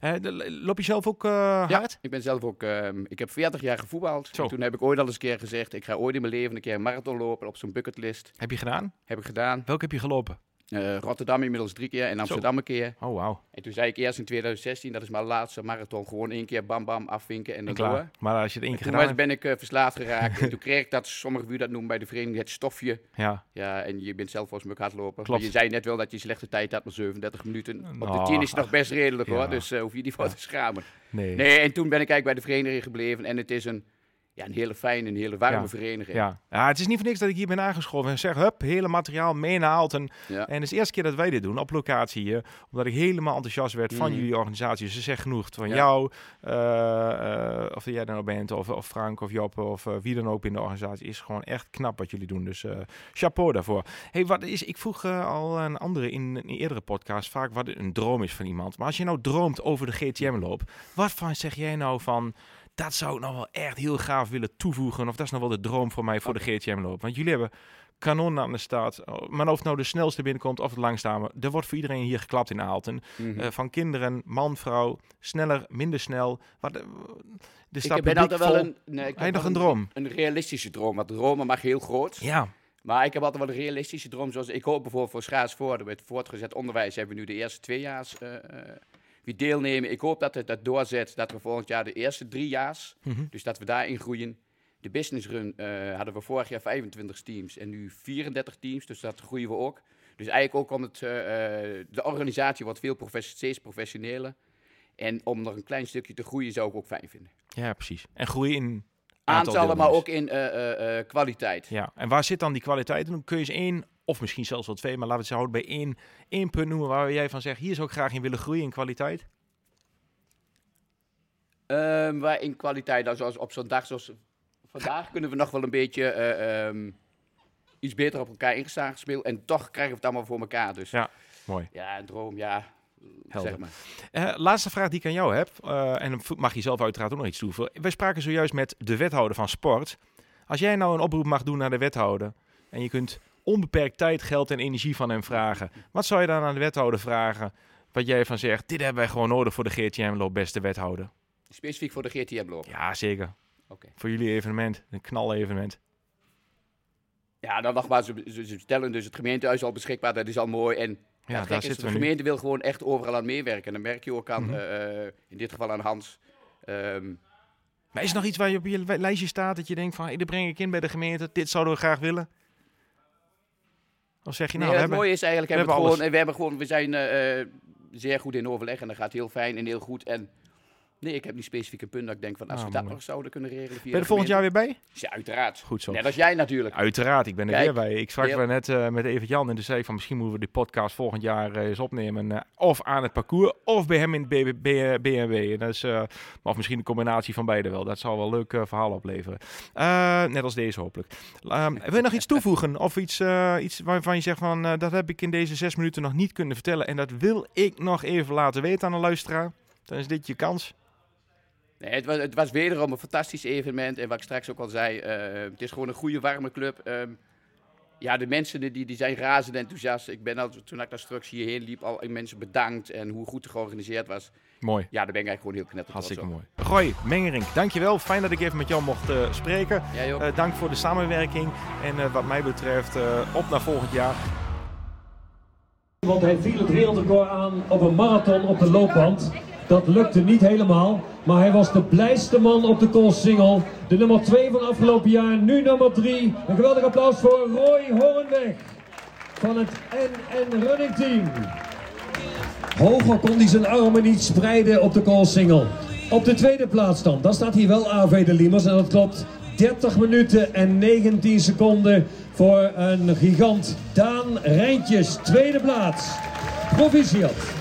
Eh, de- loop je zelf ook eh, hard? Ik ben zelf ook, ehm, ik heb 40 jaar gevoetbald. Toen heb ik ooit al eens een keer gezegd, ik ga ooit in mijn leven een keer een marathon lopen op zo'n bucketlist. Heb je gedaan? Heb ik gedaan. Welke heb je gelopen? Eh, Rotterdam inmiddels drie keer en Amsterdam een keer. Oh, wauw. En toen zei ik eerst in 2016, dat is mijn laatste marathon, gewoon één keer bam bam afvinken en En dan klaar. door. Maar als je het één keer toen gedaan ben ik eh, verslaafd geraakt. en toen kreeg ik dat, sommige u dat noemen bij de vereniging, het stofje. Ja, Ja, en je bent zelf volgens mij ook hardloper. Klopt. Maar je zei net wel dat je slechte tijd had, maar 37 minuten. Op de Nou, 10 is het nog best redelijk ja. hoor, dus eh, hoef je niet voor te schamen. nee. Nee, en toen ben ik eigenlijk bij de vereniging gebleven. En het is een, ja, een hele fijne, een hele warme Ja. vereniging. Ja. ja, het is niet voor niks dat ik hier ben aangeschoven en zeg, hup, hele materiaal meenaald. En, Ja. en het is de eerste keer dat wij dit doen, op locatie hier. Omdat ik helemaal enthousiast werd van Mhm. jullie organisatie. Ze zegt genoeg van Ja. jou, eh, eh, of jij nou bent, of, of Frank of Joppe, of eh, wie dan ook in de organisatie. Is gewoon echt knap wat jullie doen. Dus chapeau daarvoor. Hey, wat is, ik vroeg al een andere in een eerdere podcast vaak wat een droom is van iemand. Maar als je nou droomt over de GTM-loop, wat van zeg jij nou van... Dat zou ik nog wel echt heel gaaf willen toevoegen. Of dat is nog wel de droom voor mij voor de GTM-loop. Want jullie hebben kanonnen aan de start. Oh, Maar of het nou de snelste binnenkomt of het langzame. Er wordt voor iedereen hier geklapt in Aalten. Eh, van kinderen, man, vrouw, sneller, minder snel. Wat, eh, de ik stad ben altijd wel een, nee, ik Heb nog een droom? Een realistische droom. Want dromen mag heel groot. Ja, Maar ik heb altijd wel een realistische droom. Zoals ik hoop bijvoorbeeld voor Schaatsvoorde. Met voortgezet onderwijs hebben we nu de eerste tweejaars eh eh, wie deelnemen. Ik hoop dat het dat doorzet. Dat we volgend jaar de eerste drie jaars. Mhm. Dus dat we daarin groeien. De business run eh, hadden we vorig jaar 25 teams en nu 34 teams. Dus dat groeien we ook. Dus eigenlijk ook om het, eh, eh, de organisatie wordt veel profes- steeds professioneler. En om nog een klein stukje te groeien zou ik ook fijn vinden. ja, precies. En groei in aantal Aantallen, maar ook in kwaliteit. Ja, en waar zit dan die kwaliteit? Dan kun je eens één, of misschien zelfs wel twee, maar laten we het zo houden bij één, één punt noemen waar jij van zegt, hier zou ik graag in willen groeien in kwaliteit. Ehm, waar in kwaliteit, nou, zoals op zo'n dag zoals vandaag, kunnen we nog wel een beetje eh, ehm, iets beter op elkaar ingestaan gespeeld. En toch krijgen we het allemaal voor elkaar. Dus Ja, mooi. ja een droom, ja. Helder. Zeg maar. Eh, laatste vraag die ik aan jou heb, eh, en dan mag je zelf uiteraard ook nog iets toevoegen. Wij spraken zojuist met de wethouder van sport. Als jij nou een oproep mag doen naar de wethouder en je kunt onbeperkt tijd, geld en energie van hem vragen, wat zou je dan aan de wethouder vragen? Wat jij van zegt, dit hebben wij gewoon nodig voor de GTM-loop, beste wethouder. Specifiek voor de GTM-loop. Ja, zeker. Oké. Voor jullie evenement, een knal-evenement. Ja, dan nogmaals, ze, ze ze stellen dus het gemeentehuis al beschikbaar. Dat is al mooi. En Ja, daar is, de gemeente wil gewoon echt overal aan meewerken. En dan merk je ook aan, Mhm. eh, in dit geval aan Hans. Ehm, Maar is er nog iets waar je op je li- lijstje staat dat je denkt van, hey, dit breng ik in bij de gemeente, dit zouden we graag willen? Of zeg je nou, nee, we het hebben... mooie is eigenlijk, we hebben we, hebben gewoon, we, hebben gewoon, we zijn eh, zeer goed in overleg en dat gaat heel fijn en heel goed. En nee, ik heb niet specifiek een punt dat ik denk van als Ah, we dat nog zouden kunnen regelen via Ben je er volgend jaar weer bij? Ja, uiteraard. Goed zo. Net als jij natuurlijk. Uiteraard, ik ben er Kijk, weer bij. Ik sprak heel- wel net eh, met Evert Jan en toen zei ik van misschien moeten we die podcast volgend jaar eh, eens opnemen. eh, of aan het parcours of bij hem in het BMW. En dat is, eh, of misschien een combinatie van beide wel. Dat zal wel een leuk eh, verhaal opleveren. Eh, net als deze hopelijk. Ehm, wil je nog iets toevoegen? Of iets, eh, iets waarvan je zegt van eh, dat heb ik in deze zes minuten nog niet kunnen vertellen. En dat wil ik nog even laten weten aan de luisteraar. Dan is dit je kans. Nee, het, was, het was wederom een fantastisch evenement. En wat ik straks ook al zei, eh, het is gewoon een goede, warme club. Ehm, ja, de mensen die, die zijn razend enthousiast. Ik ben al, toen ik daar straks hierheen liep, al mensen bedankt. En hoe goed het georganiseerd was. Mooi. Ja, daar ben ik eigenlijk gewoon heel knetter Hartstikke mooi. Gooi, Mengerink, dankjewel. Fijn dat ik even met jou mocht eh, spreken. Ook. Eh, dank voor de samenwerking. En eh, wat mij betreft, eh, op naar volgend jaar. Want hij viel het wereldrecord aan op een marathon op de loopband. Dat lukte niet helemaal, maar hij was de blijste man op de Koolsingel. De nummer 2 van afgelopen jaar, nu nummer 3. Een geweldig applaus voor Roy Horenweg van het NN Running Team. Hoger kon hij zijn armen niet spreiden op de Koolsingel. Op de tweede plaats dan, daar staat hier wel AV de Limers en dat klopt. 30 minuten en 19 seconden voor een gigant Daan Rijntjes. Tweede plaats. Proficiat.